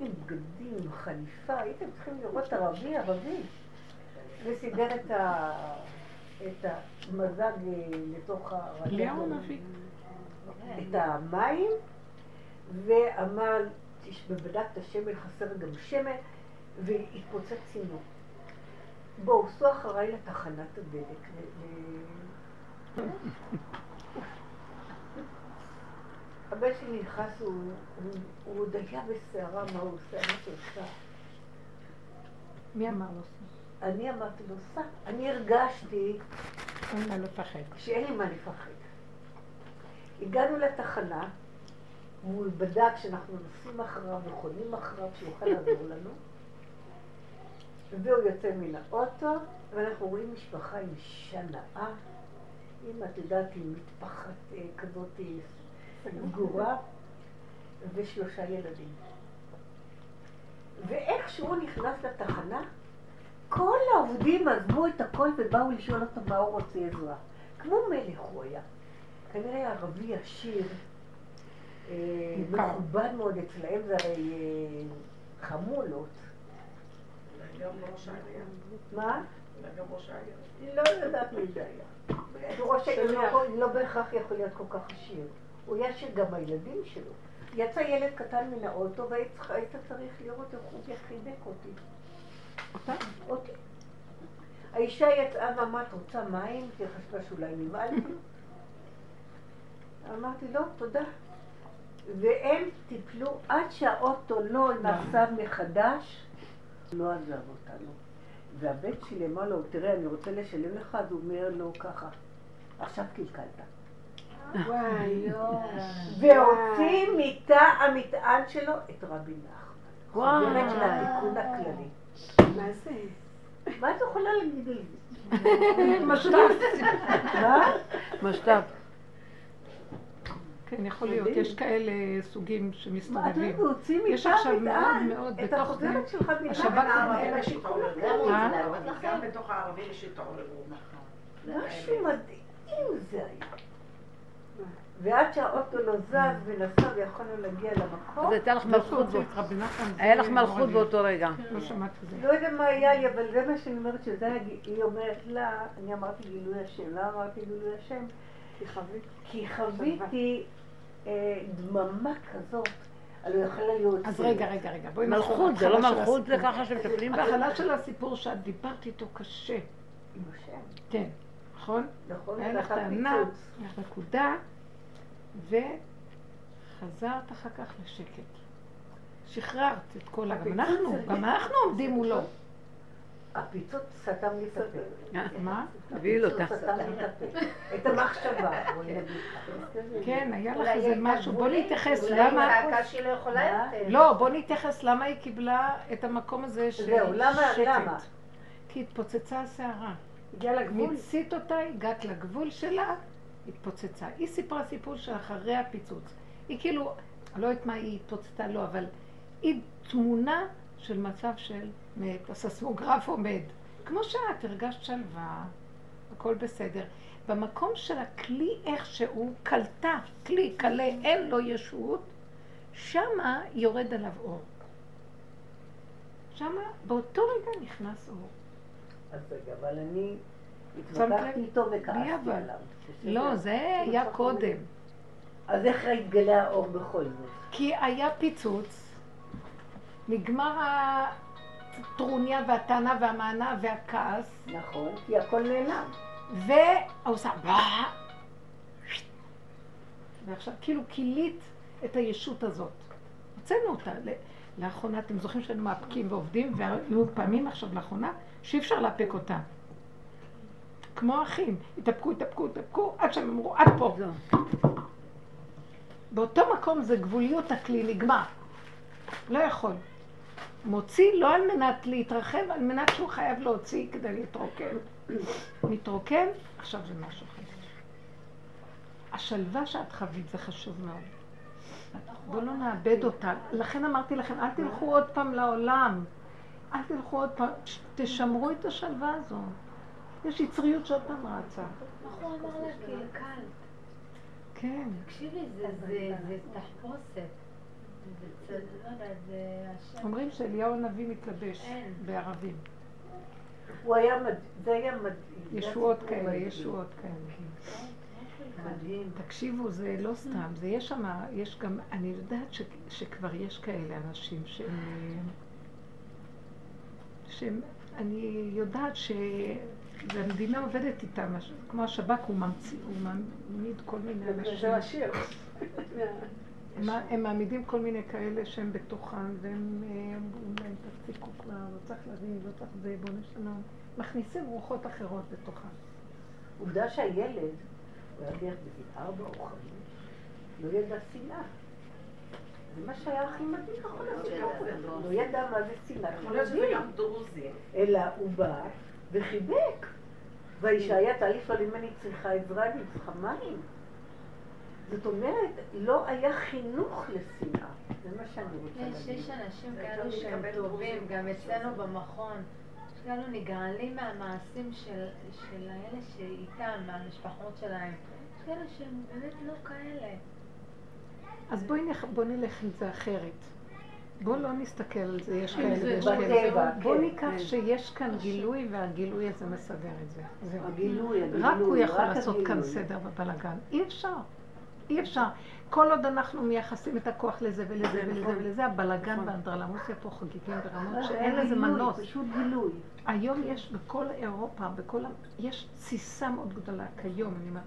עם בגדים, עם חליפה, הייתם צריכים לראות ערבי ערבי. וסידר את, ה... את המזג אה, לתוך. הנביא. את המים, ואמר, ובדק את השמן, חסר גם שמן, והתפוצץ צינור. בואו, סעו אחריי לתחנת הדלק. הבן שלי נכנס, הוא, הוא, הוא עוד היה בסערה, מה הוא עושה, מה שהוא עושה. מי אמר לו? אני אמרתי לו, סע. אני הרגשתי. שאין לי מה לפחד. הגענו לתחנה, והוא בדק שאנחנו נוסעים אחריו וחונים אחריו, שיוכל לעזור לנו. והוא יוצא מן האוטו, ואנחנו רואים משפחה עם אישה נאה, עם, את יודעת, עם מטפחת אה, כזאת אה, סגורה, ושלושה ילדים. ואיך שהוא נכנס לתחנה, כל העובדים עזבו את הכל ובאו לשאול אותו מה הוא רוצה עזרה. כמו מלך הוא היה. כנראה ערבי עשיר, אה. מכובד מאוד אצלהם, זה הרי חמולות. מה? ראש העירייה. לא יודעת מי זה היה. ראש העיר לא, לא בהכרח יכול להיות כל כך עשיר. הוא היה עשיר גם הילדים שלו. יצא ילד קטן מן האוטו והיית היית צריך לראות איך הוא חיבק אותי. אותה? אותי. האישה יצאה ואמרה, את רוצה מים? כי היא חשבה שאולי נבהלתי. אמרתי, לא, תודה. והם טיפלו עד שהאוטו לא נסע מחדש, לא עזב אותנו. והבן שלי אמר לו, תראה, אני רוצה לשלם לך, אז הוא אומר לו ככה, עכשיו קלקלת. וואי, יואו. והוציא מתא המטען שלו את רבי נחמן. וואו. חוברת של התיקון הכללי. מה זה? מה את יכולה להגיד על זה? משת"פ. מה? משת"פ. כן, יכול להיות. יש כאלה סוגים מה, את שמסתובבים. יש עכשיו מאוד המטען מאוד את בתוך זה. שלך השב"כ מתחת הערבים לתיקון יש התעוררות. הכללי. אה? גם בתוך הערבים יש התעוררות. משהו מדהים זה היה. ועד שהאוטו לא זז ונסע ויכולנו להגיע למקום, אז הייתה לך מלכות. את רבי נחמן. היה לך מלכות. באותו רגע. לא שמעתי את זה. לא יודע מה היה לי, אבל זה מה שאני אומרת, שזה היה, היא אומרת לה, אני אמרתי גילוי השם, למה אמרתי גילוי השם? כי חווית. כי חוויתי אה, דממה כזאת, הלוא יכולה להיות... אז סרט. רגע, רגע, רגע. בואי נחזור מלכות, זה לא מלכות, זה. ככה שמטפלים בה? ההתחלה של הסיפור שאת דיברת איתו קשה. עם השם, כן, נכון? נכון? היה לך טענה. היה לך נקודה, וחזרת אחר כך לשקט. שחררת את כל ה... גם אנחנו, גם אנחנו עומדים מולו. הפיצוץ סתם לי את הפה. מה? תביאי לו אותה. הפיצוץ סתם לי את הפה. את המחשבה, בואי נגיד ככה. כן, היה לך איזה משהו. בוא נתייחס אולי היא למה... צעקה שהיא לא יכולה? יותר. לא, בוא נתייחס למה היא קיבלה את המקום הזה של זהו, למה- שקט. למה? כי התפוצצה הסערה. הגיעה לגבול. מיצית אותה, הגעת לגבול שלה, התפוצצה. היא סיפרה סיפור של אחרי הפיצוץ. היא כאילו, אני לא יודעת מה היא התפוצצה לו, אבל היא תמונה של מצב של מת. הססמוגרף עומד. כמו שאת, הרגשת שלווה, הכל בסדר. במקום של הכלי איכשהו קלטה, כלי קלה, אין לו ישות, שמה יורד עליו אור. שמה באותו רגע נכנס אור. אז רגע, אבל אני? התווכחתי איתו וכעסתי. עליו. לא, זה היה קודם. אז איך התגלה האור בכל זאת? כי היה פיצוץ, נגמר הטרוניה והטענה והמענה והכעס, נכון, כי הכל נעלם. והוא עושה באה, ועכשיו כאילו כילית את הישות הזאת. הוצאנו אותה. לאחרונה, אתם זוכרים שהיינו מאפקים ועובדים, והיו פעמים עכשיו לאחרונה שאי אפשר לאפק אותה. כמו אחים, התאפקו, התאפקו, התאפקו, עד שהם אמרו, עד פה. באותו מקום זה גבוליות הכלי, נגמר. לא יכול. מוציא לא על מנת להתרחב, על מנת שהוא חייב להוציא כדי להתרוקן. מתרוקן, עכשיו זה משהו אחר. השלווה שאת חווית זה חשוב מאוד. בואו לא נאבד אותה. לכן אמרתי לכם, אל תלכו עוד פעם לעולם. אל תלכו עוד פעם, תשמרו את השלווה הזו. יש יצריות שעוד פעם רצה. הוא אמר לה קלקל? כן. תקשיבי, זה תחפושת. זה צד- לא יודעת, זה השם. אומרים שאליהו הנביא מתלבש. בערבים. הוא היה מדהים, זה היה מדהים. ישועות כאלה. ישועות כאלה. מדהים. תקשיבו, זה לא סתם, זה יש שם, יש גם, אני יודעת ש, שכבר יש כאלה אנשים שהם, שהם, אני יודעת שהמדינה עובדת איתם, כמו השב"כ, הוא ממציא, הוא מעמיד כל מיני אנשים, זה השיר. הם, הם מעמידים כל מיני כאלה שהם בתוכם, והם אה, אומרים להם, תפסיקו כבר, לא צריך לריב, לא צריך זה, בואו נשנה, מכניסים רוחות אחרות בתוכם. עובדה שהילד, הוא היה בערך בגיל ארבע או חמש, לא ידע שנאה. זה מה שהיה הכי מדהים בכל הסיפור הזה. לא ידע מה זה שנאה יכול להיות שזה חילונית. גם דרוזי. אלא הוא בא וחיבק. והישעיה תהליך על אם אני צריכה עזרה, אני צריכה מים. זאת אומרת, לא היה חינוך לשנאה. זה מה שאני רוצה יש, להגיד. יש אנשים כאלו שהם טובים. גם אצלנו במכון. יש כאלו נגעלים מהמעשים של, של האלה שאיתם, מהמשפחות שלהם. יש כאלה שהם באמת לא כאלה. אז בואי נלך, בוא נלך עם זה אחרת. בואו לא נסתכל על זה, יש אם כאלה זה ויש כאלה. בטבע, בואו כן, ניקח כן. שיש כאן גילוי והגילוי הזה מסדר את זה. זהו. הגילוי, הגילוי. רק הוא יכול לעשות כאן. סדר ובלאגן. אי אפשר. אי אפשר. כל עוד אנחנו מייחסים את הכוח לזה ולזה ולזה נכון. ולזה, הבלאגן נכון. והאנדרלמוסיה פה חגיגים ברמות זה שאין לזה מנוס. פשוט גילוי. היום יש בכל אירופה, בכל... יש תסיסה מאוד גדולה, כיום, אני אומרת,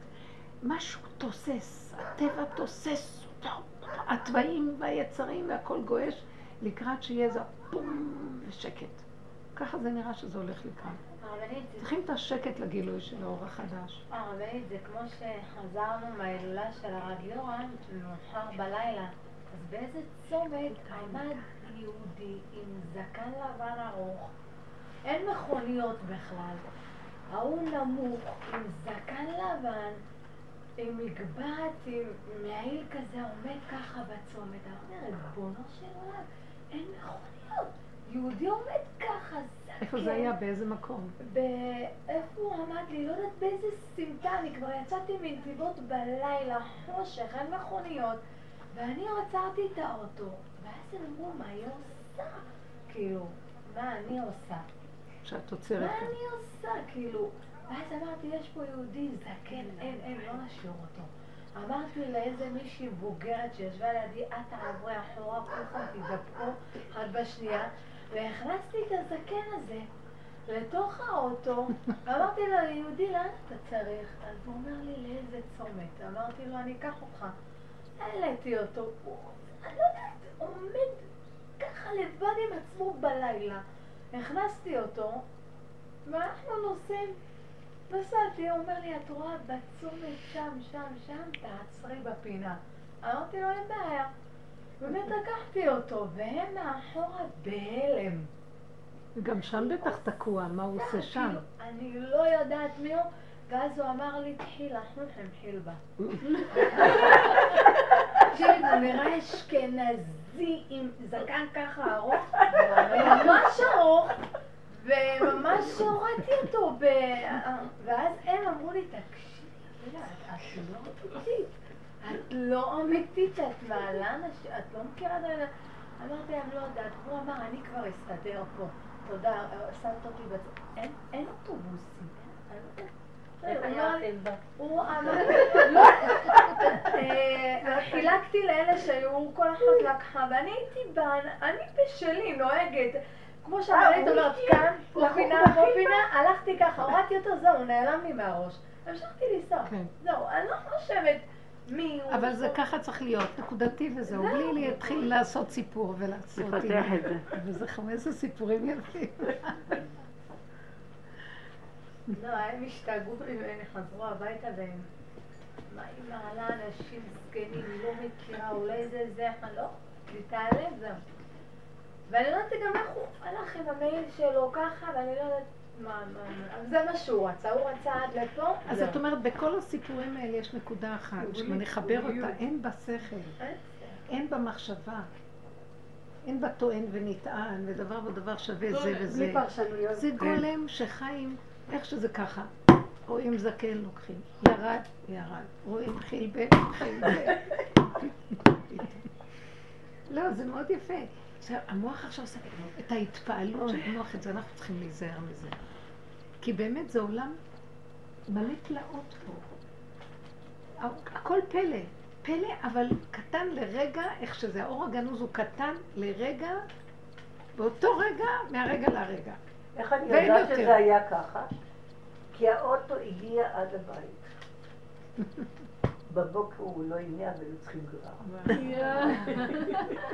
משהו תוסס, הטבע תוסס התוואים והיצרים והכל גועש, לקראת שיהיה איזה בום ושקט. ככה זה נראה שזה הולך לקראת. צריכים את השקט לגילוי של האור החדש. הרבנית, זה כמו שחזרנו מההילולה של הרב יורם, מאוחר בלילה. אז באיזה צומת עמד יהודי עם זקן לבן ארוך, אין מכוניות בכלל. ההוא נמוך, עם זקן לבן, עם מגבעת, עם מעיל כזה, עומד ככה בצומת. אני אומרת, ריבונו של עולם, אין מכוניות. יהודי עומד ככה. איפה זה היה? באיזה מקום? איפה הוא עמד לי? לא יודעת באיזה סמטה, אני כבר יצאתי מנתיבות בלילה, חושך, אין מכוניות, ואני עצרתי את האוטו, ואז הם אמרו, מה היא עושה? כאילו, מה אני עושה? שאת עוצרת. מה אני עושה? כאילו, ואז אמרתי, יש פה יהודי זקן, אין, אין, לא נשאיר אותו. אמרתי לאיזה מישהי בוגרת שישבה לידי, את תעברי אחורה, כולכם תדבקו אחת בשנייה, והכנסתי את הזקן הזה לתוך האוטו, ואמרתי לו, יהודי, לאן אתה צריך? אז הוא אומר לי, לאיזה צומת? אמרתי לו, אני אקח אותך. העליתי אותו, הוא, אני לא יודעת, עומד ככה לבד עם עצמו בלילה. הכנסתי אותו, ואנחנו נוסעים. נסעתי, הוא אומר לי, את רואה בצומת שם, שם, שם, תעצרי בפינה. אמרתי לו, אין בעיה. באמת לקחתי אותו, והם מאחורה בהלם. גם שם בטח תקוע, מה הוא עושה שם? אני לא יודעת מי הוא, ואז הוא אמר לי, קחי לחנוך עם חילבה. תקשיבי, הוא נראה אשכנזי עם זקן ככה ארוך, ממש ארוך, וממש הורדתי אותו. ואז הם אמרו לי, תקשיבי, את לא אמיתית, את לא אמיתית שאת מעלה אנשים, את לא מכירה את ה... אמרתי להם, לא יודעת, הוא אמר, אני כבר אסתדר פה, תודה, שמת אותי בצד, אין- אוטובוסים. הוא אמר לא, אה, חילקתי לאלה שהיו, כל אחת לקחה, ואני הייתי בה, אני בשלי נוהגת. כמו שהמנהלת אומרת, כאן, פה פינה, פה פינה, הלכתי ככה, הורדתי אותו, זהו, נעלם לי מהראש. המשכתי לנסוע. כן. זהו, אני לא חושבת. אבל זה ככה צריך להיות, נקודתי וזהו, בלי להתחיל לעשות סיפור ולעשות... לפתח את זה. וזה 15 סיפורים יפים. לא, הם השתגעו ממני, חזרו הביתה והם... מה היא מעלה אנשים זקנים, היא לא מכירה, אולי זה זה, לא, היא תיעלם, זהו. ואני לא יודעת גם איך הוא הלך עם המייל שלו ככה, ואני לא יודעת מה, מה, מה. אבל זה מה שהוא רצה, הוא רצה עד לפה, אז זהו. את אומרת, בכל הסיפורים האלה יש נקודה אחת, שאם נחבר אותה, אין בה שכל, אין אין בה מחשבה, אין בה טוען ונטען, ודבר ודבר שווה זה וזה. בלי פרשנויות. זה גולם שחיים איך שזה ככה. רואים זקן לוקחים, ירד, ירד. רואים חילבה, חילבה. לא, זה מאוד יפה. זה, המוח עכשיו עושה את ההתפעלות של המוח, את זה אנחנו צריכים להיזהר מזה. כי באמת זה עולם מלא תלאות פה. הכל פלא. פלא, אבל קטן לרגע, איך שזה, האור הגנוז הוא קטן לרגע, באותו רגע, מהרגע לרגע. איך אני יודעת. שזה היה ככה? כי האוטו הגיע עד הבית. בבוקר הוא לא הניע והיו צריכים גרר.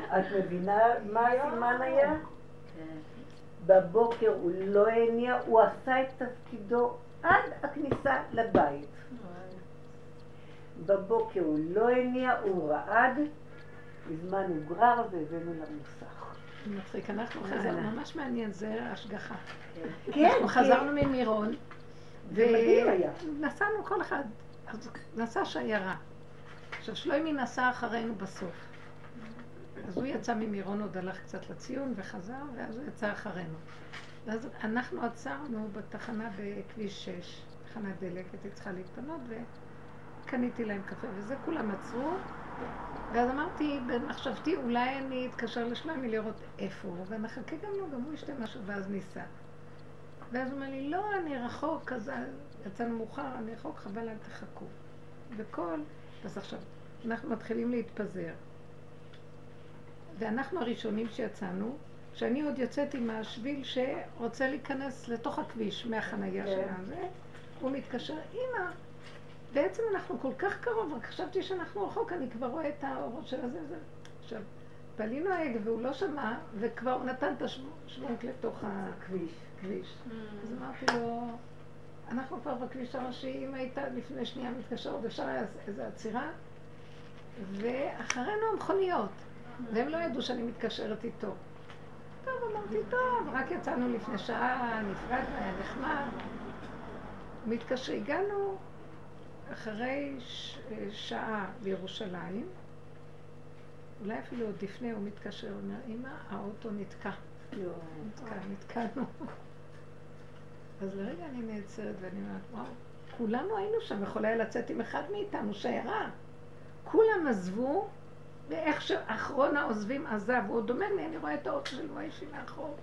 את מבינה מה הסימן היה? כן. בבוקר הוא לא הניע, הוא עשה את תפקידו עד הכניסה לבית. בבוקר הוא לא הניע, הוא רעד, הזמנו גרר והבאנו למוסך. מצחיק, אנחנו חזרנו, ממש מעניין, זה השגחה. כן, אנחנו חזרנו ממירון. ונסענו כל אחד, אז נסע שיירה. עכשיו שלוימי נסע אחרינו בסוף. אז הוא יצא ממירון, עוד הלך קצת לציון וחזר, ואז הוא יצא אחרינו. ואז אנחנו עצרנו בתחנה בכביש 6, תחנת דלק, הייתי צריכה להתפנות, וקניתי להם קפה וזה, כולם עצרו. ואז אמרתי במחשבתי, אולי אני אתקשר לשלומי לראות איפה הוא, ונחכה גם לו, גם הוא ישתה משהו, ואז ניסע. ואז הוא אומר לי, לא, אני רחוק, אז יצאנו מאוחר, אני רחוק, חבל, אל תחכו. וכל, אז עכשיו, אנחנו מתחילים להתפזר. ואנחנו הראשונים שיצאנו, שאני עוד יוצאת עם השביל שרוצה להיכנס לתוך הכביש מהחנייה כן. שלנו, הוא מתקשר, אמא, בעצם אנחנו כל כך קרוב, רק חשבתי שאנחנו רחוק, אני כבר רואה את האורות של הזה וזה. עכשיו, פלינו ההגה והוא לא שמע, וכבר הוא נתן את השוונק לתוך כביש. הכביש. אז אמרתי לו, אנחנו כבר בכביש הראשי, אם היית לפני שנייה מתקשר, עוד אפשר היה איזו עצירה, ואחרינו המכוניות, והם לא ידעו שאני מתקשרת איתו. טוב, אמרתי, טוב, רק יצאנו לפני שעה, נפרדנו, היה נחמד. מתקשר, הגענו אחרי ש... שעה לירושלים, אולי אפילו עוד לפני, הוא מתקשר, הוא אומר, אמא, האוטו נתקע. נתקע, נתקענו. אז לרגע אני נעצרת ואני אומרת, וואו, כולנו היינו שם, יכול היה לצאת עם אחד מאיתנו, שיירה. כולם עזבו, ואיך שאחרון העוזבים עזב, הוא עוד אומר לי, אני רואה את האוטו של מוישי מאחור.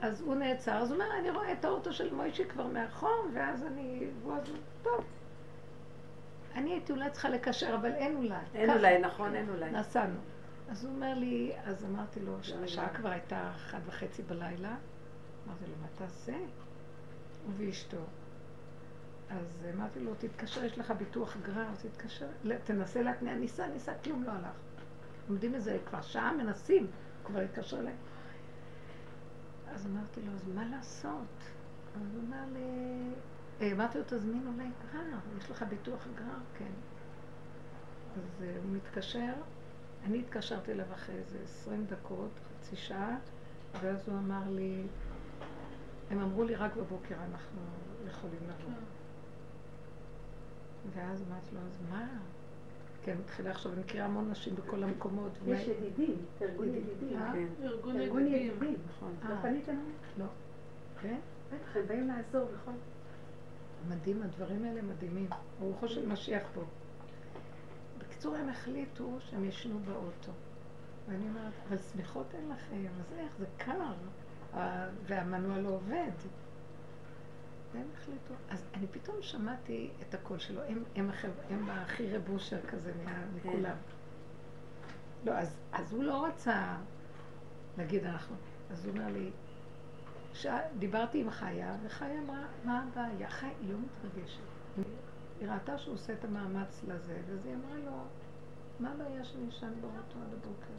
אז הוא נעצר, אז הוא אומר, אני רואה את האוטו של מוישי כבר מאחור, ואז אני, והוא אז, טוב. אני הייתי אולי צריכה לקשר, אבל אין אולי. אין. אולי, נכון, אין אולי. נסענו. אז הוא אומר לי, אז אמרתי לו, השעה כבר הייתה אחת וחצי בלילה. אמרתי לו, מה תעשה? הוא ואשתו. אז אמרתי לו, תתקשר, יש לך ביטוח גרר, תתקשר, תנסה להתניע, ניסה, ניסה, כלום לא הלך. עומדים איזה כבר שעה, מנסים, כבר התקשר אליי. אז אמרתי לו, אז מה לעשות? אז הוא אמר לי, אמרתי לו, תזמין אולי גרר, יש לך ביטוח גרר? כן. אז הוא מתקשר, אני התקשרתי אליו אחרי איזה עשרים דקות, חצי שעה, ואז הוא אמר לי, הם אמרו לי רק בבוקר אנחנו יכולים לבוא. ואז אמרתי לו, אז מה? כן, מתחילה עכשיו, אני מכירה המון נשים בכל המקומות. יש ידידים, ארגון ידידים. אה? כן. ארגון ארגון ידידים. ידידים. נכון. לא אה. פנית אליי? לא. כן? בטח, הם באים לעזור, נכון? מדהים, הדברים האלה מדהימים. רוחו של משיח פה. בקיצור, הם החליטו שהם ישנו באוטו. ואני אומרת, אבל שמיכות אין לכם, אז איך, זה קר, והמנוע לא עובד. והם החליטו. אז אני פתאום שמעתי את הקול שלו, הם, הם, החב... הם הכי רבושר כזה. מכולם. לא, אז, אז הוא לא רצה להגיד אנחנו. אז הוא אומר לי, ש... דיברתי עם חיה, וחיה אמרה, מה הבעיה? חיה, היא לא מתרגשת. היא ראתה שהוא עושה את המאמץ לזה, אז היא אמרה לו, מה הבעיה שאני אשן באוטו עד הבוקר?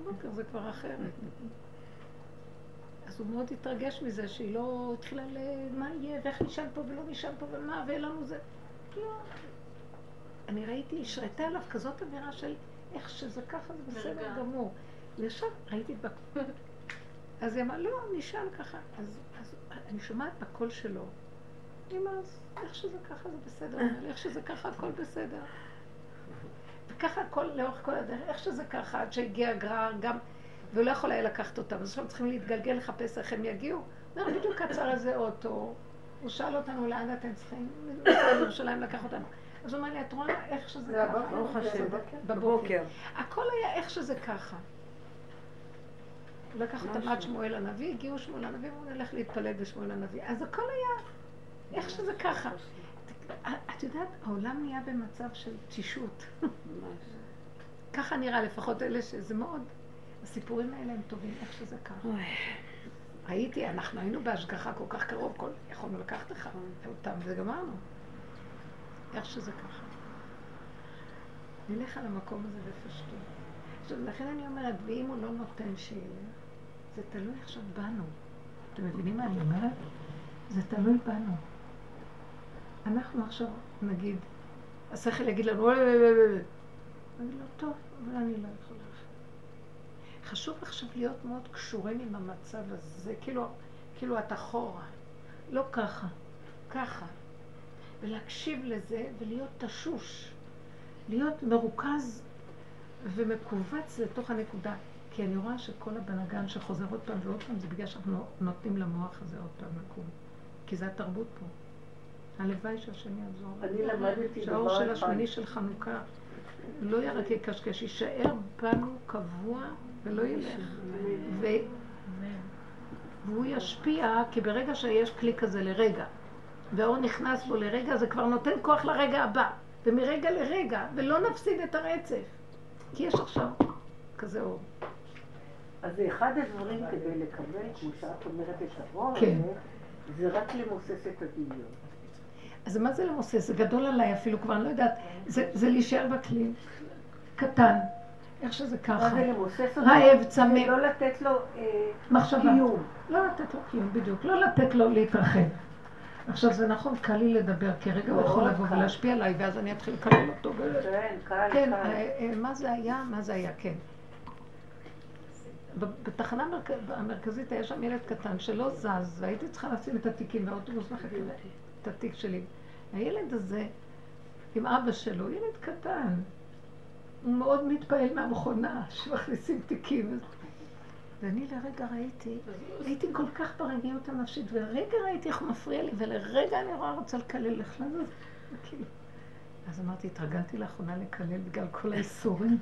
בבוקר זה כבר אחרת. אז הוא מאוד התרגש מזה שהיא לא התחילה ל... מה יהיה, ואיך נשאר פה ולא נשאר פה ומה, ואין לנו זה. לא. אני ראיתי, השרתה עליו כזאת אווירה של איך שזה ככה, זה בסדר. גמור. וישר ראיתי. בק- אז היא אמרה, לא, נשאר ככה. אז, אז אני שומעת בקול שלו. אומרת, "אז איך שזה ככה זה בסדר. איך שזה ככה הכל בסדר. וככה הכל לאורך כל הדרך, איך שזה ככה, עד שהגיע הגרר גם, והוא לא יכול היה לקחת אותם, אז עכשיו צריכים להתגלגל לחפש איך הם יגיעו. אומר, בדיוק עצר איזה אוטו, הוא שאל אותנו לאן אתם צריכים, ירושלים לקח אותנו. אז הוא אמר לי, את רואה איך שזה זה ככה? ברוך השם. בבוקר? הכל היה איך שזה ככה. הוא לקח אותם עד שמואל הנביא, הגיעו שמואל הנביא, והוא נלך להתפלל בשמואל הנביא. אז הכל היה איך שזה ככה. את יודעת, העולם נהיה במצב של תשישות. ככה נראה, לפחות אלה שזה מאוד... הסיפורים האלה הם טובים, איך שזה. אוי. ראיתי, אנחנו היינו בהשגחה כל כך קרוב, כל... יכולנו לקחת לך אותם וגמרנו. איך שזה ככה. נלך על המקום הזה בפשטות. עכשיו, לכן אני אומרת, ואם הוא לא נותן שילך, זה תלוי עכשיו בנו. אתם מבינים מה אני אומרת? זה תלוי בנו. אנחנו עכשיו, נגיד, השכל יגיד לנו, "וואי, וואי, וואי, וואי." אני לא, טוב, אבל אני לא. חשוב עכשיו להיות מאוד קשורים עם המצב הזה, כאילו, כאילו את אחורה. לא ככה, ככה. ולהקשיב לזה ולהיות תשוש. להיות מרוכז ומכווץ לתוך הנקודה. כי אני רואה שכל הבלגן שחוזר עוד פעם ועוד פעם זה בגלל שאנחנו נותנים למוח הזה עוד פעם לקום. כי זה התרבות פה. הלוואי שהשם יעזור. אני למדתי שהאור דבר של אחד. השמיני של חנוכה לא יהיה רק יקשקש, יישאר בנו קבוע ולא ילך. ו... והוא ישפיע, כי ברגע שיש כלי כזה לרגע, והאור נכנס בו לרגע, זה כבר נותן כוח לרגע הבא. ומרגע לרגע, ולא נפסיד את הרצף. כי יש עכשיו כזה אור. אז אחד הדברים כדי לקבל, כמו שאת אומרת, את האור כן. הזה, זה רק למוסס את הדמיון. אז מה זה למוסס? זה גדול עליי אפילו כבר, אני לא יודעת. זה, זה להישאר בכלי. קטן. איך שזה ככה. רעב, צמא. לא לתת לו אה, מחשבה. קיום. לא לתת לו קיום, בדיוק. לא לתת לו להתרחב. עכשיו, זה נכון, קל לי לדבר, כי רגע הוא יכול לבוא. ולהשפיע עליי, ואז אני אתחיל לקלל אותו. כן, קל, כן, קל. אה, אה, מה זה היה? מה זה היה? כן. בתחנה המרכ- המרכזית היה שם ילד קטן שלא זז, והייתי צריכה לשים את התיקים, והאוטובוס מחכה את התיק שלי. הילד הזה, עם אבא שלו, ילד קטן, הוא מאוד מתפעל מהמכונה שמכניסים תיקים. ואני לרגע ראיתי, הייתי כל כך ברגיעות הנפשית, ולרגע ראיתי איך הוא מפריע לי, ולרגע אני רואה רוצה לקלל לך לזה. כאילו. אז אמרתי, התרגלתי לאחרונה לקלל בגלל כל האיסורים.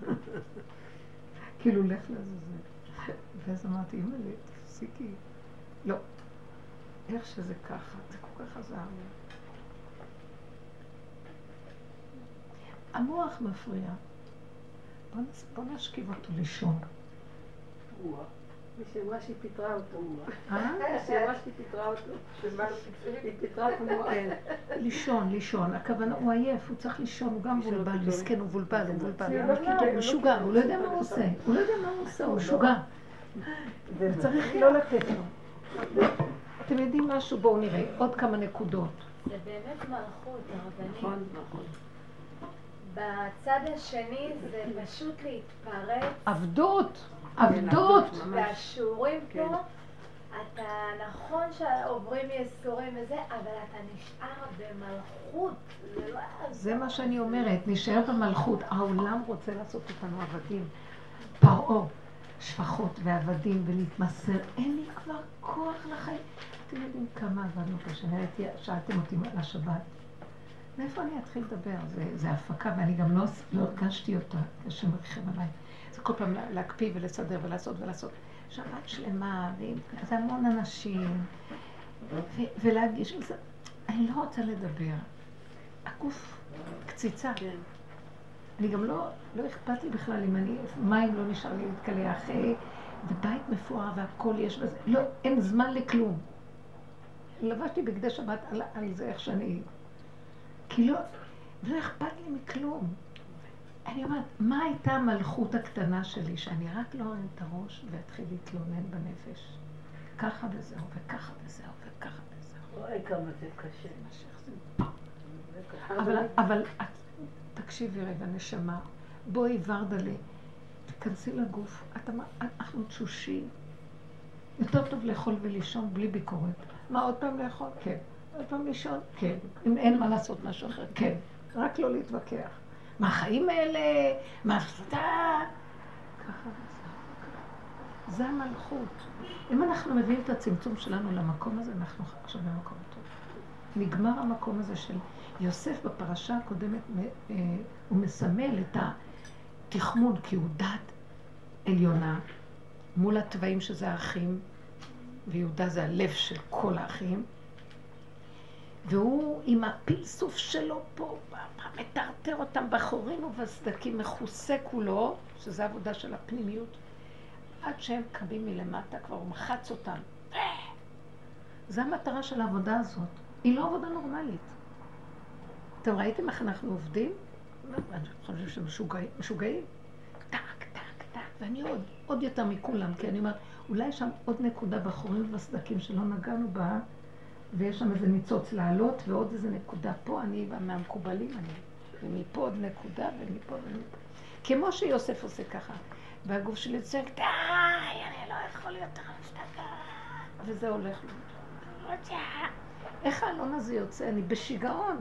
כאילו, לך לעזאזל. ואז אמרתי, אימא'לה, תפסיקי. לא. איך שזה ככה, זה כל כך עזר לי. המוח מפריע. בוא, נס... בוא נשכיב אותו לישון. מישהי אמרה שהיא פיטרה אותו. אה? מישהי אמרה שהיא פיטרה אותו. היא פיטרה אותו. כן. לישון, לישון. הכוונה, הוא עייף, הוא צריך לישון, הוא גם מבולבל. מסכן, הוא מבולבל, הוא מבולבל. הוא לא לא, לא משוגע, הוא לא יודע מה לא הוא עושה. הוא לא יודע מה הוא עושה, הוא משוגע. וצריך לא לתת לו. אתם יודעים משהו? בואו נראה. עוד כמה נקודות. זה באמת מלכות, הרבנית. בצד השני זה פשוט להתפרץ, עבדות, כן, עבדות. והשיעורים כן. פה, אתה נכון שעוברים ייסורים וזה, אבל אתה נשאר במלכות, זה לא. זה מה שאני אומרת, נשאר במלכות. העולם רוצה לעשות אותנו עבדים. פרעה, שפחות ועבדים ולהתמסר. אין לי כבר כוח לחיים. אתם יודעים כמה עבדנו. הייתי, שאלתם אותי על השבת. מאיפה אני אתחיל לדבר? זה, זה הפקה, ואני גם לא, לא הרגשתי אותה, השם מרחם עליי. זה כל פעם לה- להקפיא ולסדר ולעשות ולעשות. שבת שלמה, ועם- זה המון אנשים, ו- ולהגיש, זה, אני לא רוצה לדבר. הגוף קציצה. כן. אני גם לא, לא אכפת לי בכלל אם אני, מים לא נשאר לי להתקלח, אה, ובית מפואר והכל יש בזה, לא, אין זמן לכלום. לבשתי בגדי שבת על, על זה איך שאני, כי לא, לא אכפת לי מכלום. אני אומרת, מה הייתה המלכות הקטנה שלי, שאני רק לא ארים את הראש ואתחיל להתלונן בנפש? ככה וזהו, וככה וזהו, וככה וזהו. אוי, כמה זה קשה. אבל, אבל תקשיבי רגע, נשמה, בואי ורדלה, תיכנסי לגוף. את אמר, אנחנו תשושים. יותר טוב לאכול ולישון בלי ביקורת. מה, עוד פעם לאכול? כן. עוד פעם לישון? כן. אם אין מה לעשות משהו אחר? כן. רק לא להתווכח. מה החיים האלה? מה אתה... ככה. זה המלכות. אם אנחנו מביאים את הצמצום שלנו למקום הזה, אנחנו עכשיו במקום טוב. נגמר המקום הזה של יוסף בפרשה הקודמת, אה, הוא מסמל את התחמון, כי הוא דת עליונה מול התוואים שזה האחים, ויהודה זה הלב של כל האחים, והוא עם הפלסוף שלו פה, מטרטר אותם בחורים ובסדקים, מכוסה כולו, שזה עבודה של הפנימיות, עד שהם קמים מלמטה, כבר הוא מחץ אותם. זה המטרה של העבודה הזאת. היא לא עבודה נורמלית. אתם ראיתם איך אנחנו עובדים? אני חושבת שהם משוגעים. טק, טק, טק, ואני עוד, עוד יותר מכולם, כי אני אומרת, אולי יש שם עוד נקודה בחורים ובסדקים שלא נגענו בה, ויש שם איזה ניצוץ לעלות, ועוד איזה נקודה פה, אני מהמקובלים אני, ומפה עוד נקודה, ומפה ומפה. כמו שיוסף עושה ככה, והגוף שלי צועק, די, אני לא יכול יותר להשתגע, וזה הולך לו. לא. איך האלון הזה יוצא? אני בשיגעון.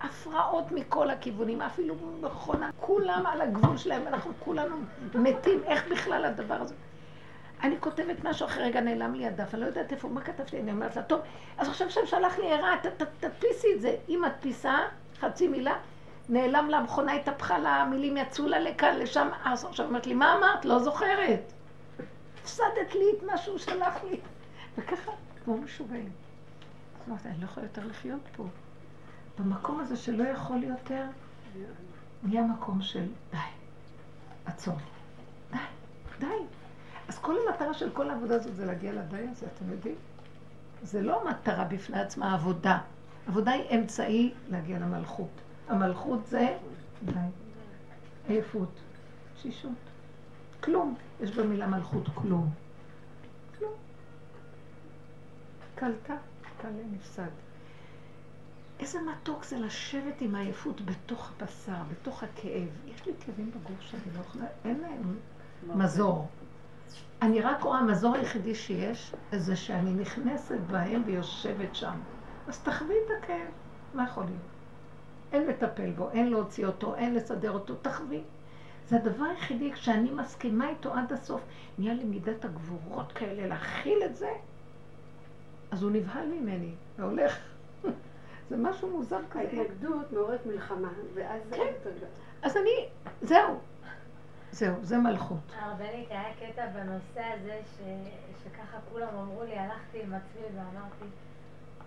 הפרעות מכל הכיוונים, אפילו מכונה, כולם על הגבול שלהם, אנחנו כולנו מתים, איך בכלל הדבר הזה? אני כותבת משהו, אחרי רגע נעלם לי הדף, אני לא יודעת איפה, מה כתבתי? אני אומרת לה, טוב, אז עכשיו שם שלח לי ערה, ת- ת- תדפיסי את זה. היא מדפיסה, חצי מילה, נעלם לה, המכונה התהפכה לה, המילים יצאו לה לכאן, לשם, אז עכשיו אומרת לי, מה אמרת? לא זוכרת. הפסדת לי את מה שהוא שלח לי. וככה, כמו משוגעים. אז אמרתי, אני לא יכולה יותר לחיות פה. במקום הזה שלא יכול יותר, נהיה מקום של די, עצור. די, די. אז כל המטרה של כל העבודה הזאת זה להגיע לדי הזה, אתם יודעים? זה לא מטרה בפני עצמה, עבודה. עבודה היא אמצעי להגיע למלכות. המלכות זה. עייפות, תשישות. כלום. יש במילה מלכות כלום. כלום. קלטה, קלה נפסד. איזה מתוק זה לשבת עם העייפות בתוך הבשר, בתוך הכאב. יש לי כאבים בגוף שאני לא יכולה, אין להם מזור. אני רק רואה, המזור היחידי שיש, זה שאני נכנסת בהם ויושבת שם. אז תחווי את הכאב, מה יכול להיות? אין לטפל בו, אין להוציא אותו, אין לסדר אותו, תחווי. זה הדבר היחידי, כשאני מסכימה איתו עד הסוף, נהיה לי מידת הגבורות כאלה להכיל את זה, אז הוא נבהל ממני, והולך. זה משהו מוזר כזה. ההתנגדות מעוררת מלחמה, ואז זה יותר... אז אני, זהו. זהו, זה מלכות. הרבנית, היה קטע בנושא הזה ש... שככה כולם אמרו לי, הלכתי עם עצמי ואמרתי,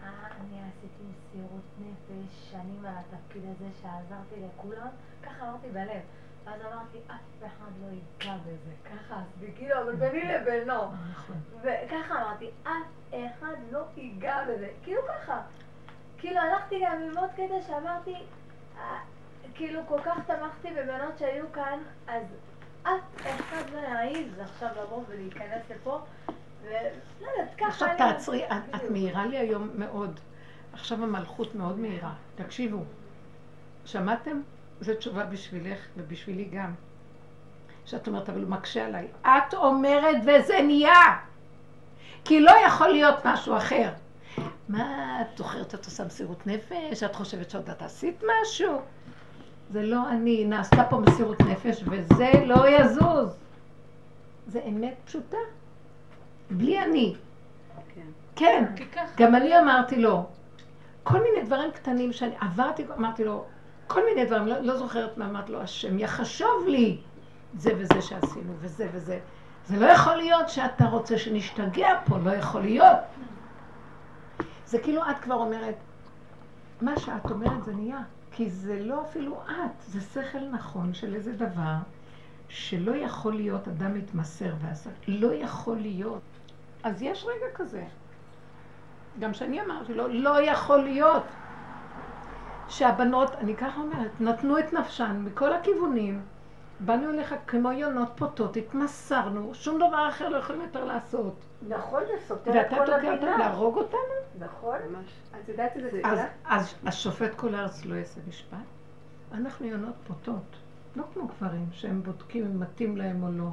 אה, אני עשיתי מסירות נפש שנים על התפקיד הזה שעזרתי לכולם, ככה אמרתי בלב. ואז אמרתי, אף אחד לא ייגע בזה, ככה עשיתי, כאילו, אבל ביני לבינו. נכון. וככה אמרתי, אף אחד לא ייגע בזה, כאילו ככה. כאילו הלכתי גם עם עוד קטע שאמרתי, אה, כאילו כל כך תמכתי בבנות שהיו כאן, אז אף אחד לא יעז עכשיו לבוא ולהיכנס לפה, ולא יודעת, ככה עכשיו. תעצרי, את. מהירה לי היום מאוד. עכשיו המלכות מאוד מהירה. תקשיבו, שמעתם? זו תשובה בשבילך ובשבילי גם. שאת אומרת, אבל הוא מקשה עליי. את אומרת וזה נהיה! כי לא יכול להיות משהו אחר. מה את זוכרת שאת עושה מסירות נפש? את חושבת שעוד את עשית משהו? זה לא אני, נעשתה פה מסירות נפש וזה לא יזוז. זה אמת פשוטה. בלי אני. כן. כן. גם אני אמרתי לו, כל מיני דברים קטנים שאני עברתי, אמרתי לו, כל מיני דברים, לא, לא זוכרת מה אמרתי לו, השם יחשוב לי זה וזה שעשינו, וזה וזה. זה לא יכול להיות שאתה רוצה שנשתגע פה, לא יכול להיות. זה כאילו את כבר אומרת, מה שאת אומרת זה נהיה, כי זה לא אפילו את, זה שכל נכון של איזה דבר שלא יכול להיות אדם מתמסר ועשה, לא יכול להיות. אז יש רגע כזה. גם שאני אמרתי לו, לא יכול להיות שהבנות, אני ככה אומרת, נתנו את נפשן מכל הכיוונים, באנו אליך כמו יונות פוטות, התמסרנו, שום דבר אחר לא יכולים יותר לעשות. נכון, זה סותר את ואתה כל תוקע אותנו. להרוג אותנו? נכון. ממש. את יודעת איזה זה- אז, השופט כל הארץ לא יעשה משפט? אנחנו יונות פוטות, לא כמו גברים שהם בודקים אם מתאים להם או לא.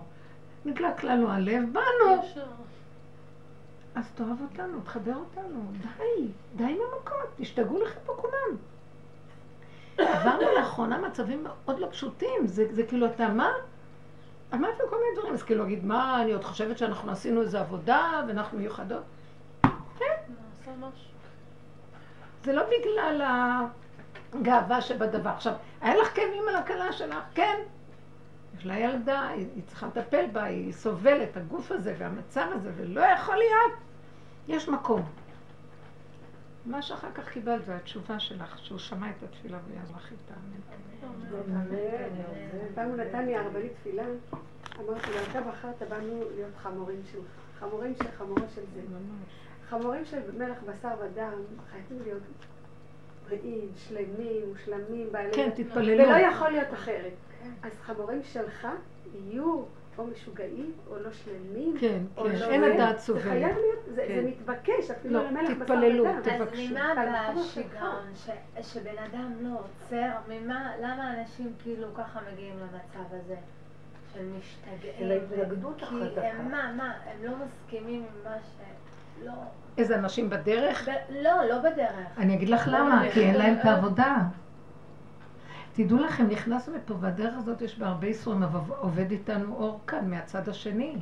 נדלק לנו הלב, באנו. אז תאהב אותנו, תחבר אותנו. די, די עם המכות, תשתגעו לכם פה כולם. עברנו לאחרונה מצבים מאוד לא פשוטים. זה, זה כאילו, אתה מה? אמרתי כל מיני דברים, אז כאילו להגיד, מה, אני עוד חושבת שאנחנו עשינו איזו עבודה ואנחנו מיוחדות. משהו. זה לא בגלל הגאווה שבדבר. עכשיו, היה לך כאבים על הכלה שלך? כן. יש לה ילדה, היא, היא צריכה לטפל בה, היא סובלת, הגוף הזה והמצב הזה, ולא יכול להיות. יש מקום. מה שאחר כך קיבלת זה התשובה שלך, שהוא שמע את התפילה ויעזר לך איתה. פעם הוא נתן לי הרבנית תפילה, אמרתי לו, אתה בחרת בנו להיות חמורים שלך. חמורים של חמורות של זה. חמורים של מלח בשר ודם חייבים להיות בריאים, שלמים, מושלמים, בעלי... כן, תתפללו. ולא יכול להיות אחרת. אז חמורים שלך יהיו או משוגעים, או לא שלמים, כן, או כן, לא אין זה. הדעת זה סובלת. חייב להיות, זה כן. זה מתבקש, אפילו לא, למלח בשר תתפללו. תבקשו. אז ממה בא. השיגעון? שבן אדם לא עוצר? ממה, למה אנשים כאילו ככה מגיעים למצב הזה? של משתגעים? של ההתנגדות כי החזקה. הם מה, מה, הם לא מסכימים עם מה ש... לא... איזה אנשים בדרך? ב- לא, לא בדרך. אני אגיד לך למה, כי אין להם את העבודה. תדעו לכם, נכנסנו לפה, והדרך הזאת יש בה הרבה איסורים, אבל עובד איתנו אור כאן, מהצד השני.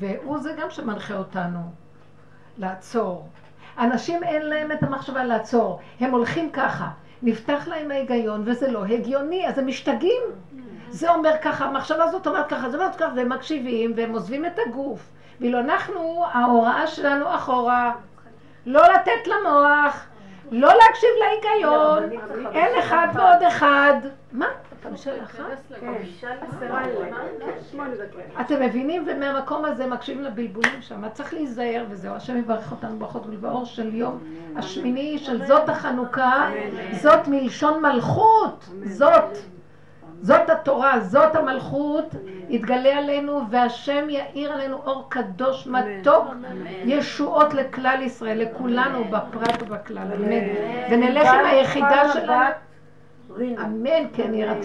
והוא זה גם שמנחה אותנו לעצור. אנשים אין להם את המחשבה לעצור, הם הולכים ככה. נפתח להם ההיגיון, וזה לא הגיוני, אז הם משתגעים. זה אומר ככה, המחשבה הזאת אומרת ככה, זה אומרת ככה, והם מקשיבים, והם עוזבים את הגוף. ואילו אנחנו, ההוראה שלנו אחורה, לא לתת למוח, לא להקשיב להיגיון, אין אחד ועוד אחד. מה? חמישה לאחת? כן, דקות. אתם מבינים? ומהמקום הזה מקשיבים לבלבולים שם. צריך להיזהר וזהו. השם יברך אותנו ברכות ולבאור של יום השמיני של זאת החנוכה. זאת מלשון מלכות. זאת. זאת התורה, זאת המלכות, יתגלה עלינו והשם יאיר עלינו אור קדוש מתוק, ישועות לכלל ישראל, לכולנו בפרט ובכלל, אמן. ונלך עם היחידה שלנו. אמן, כן יהי רצון.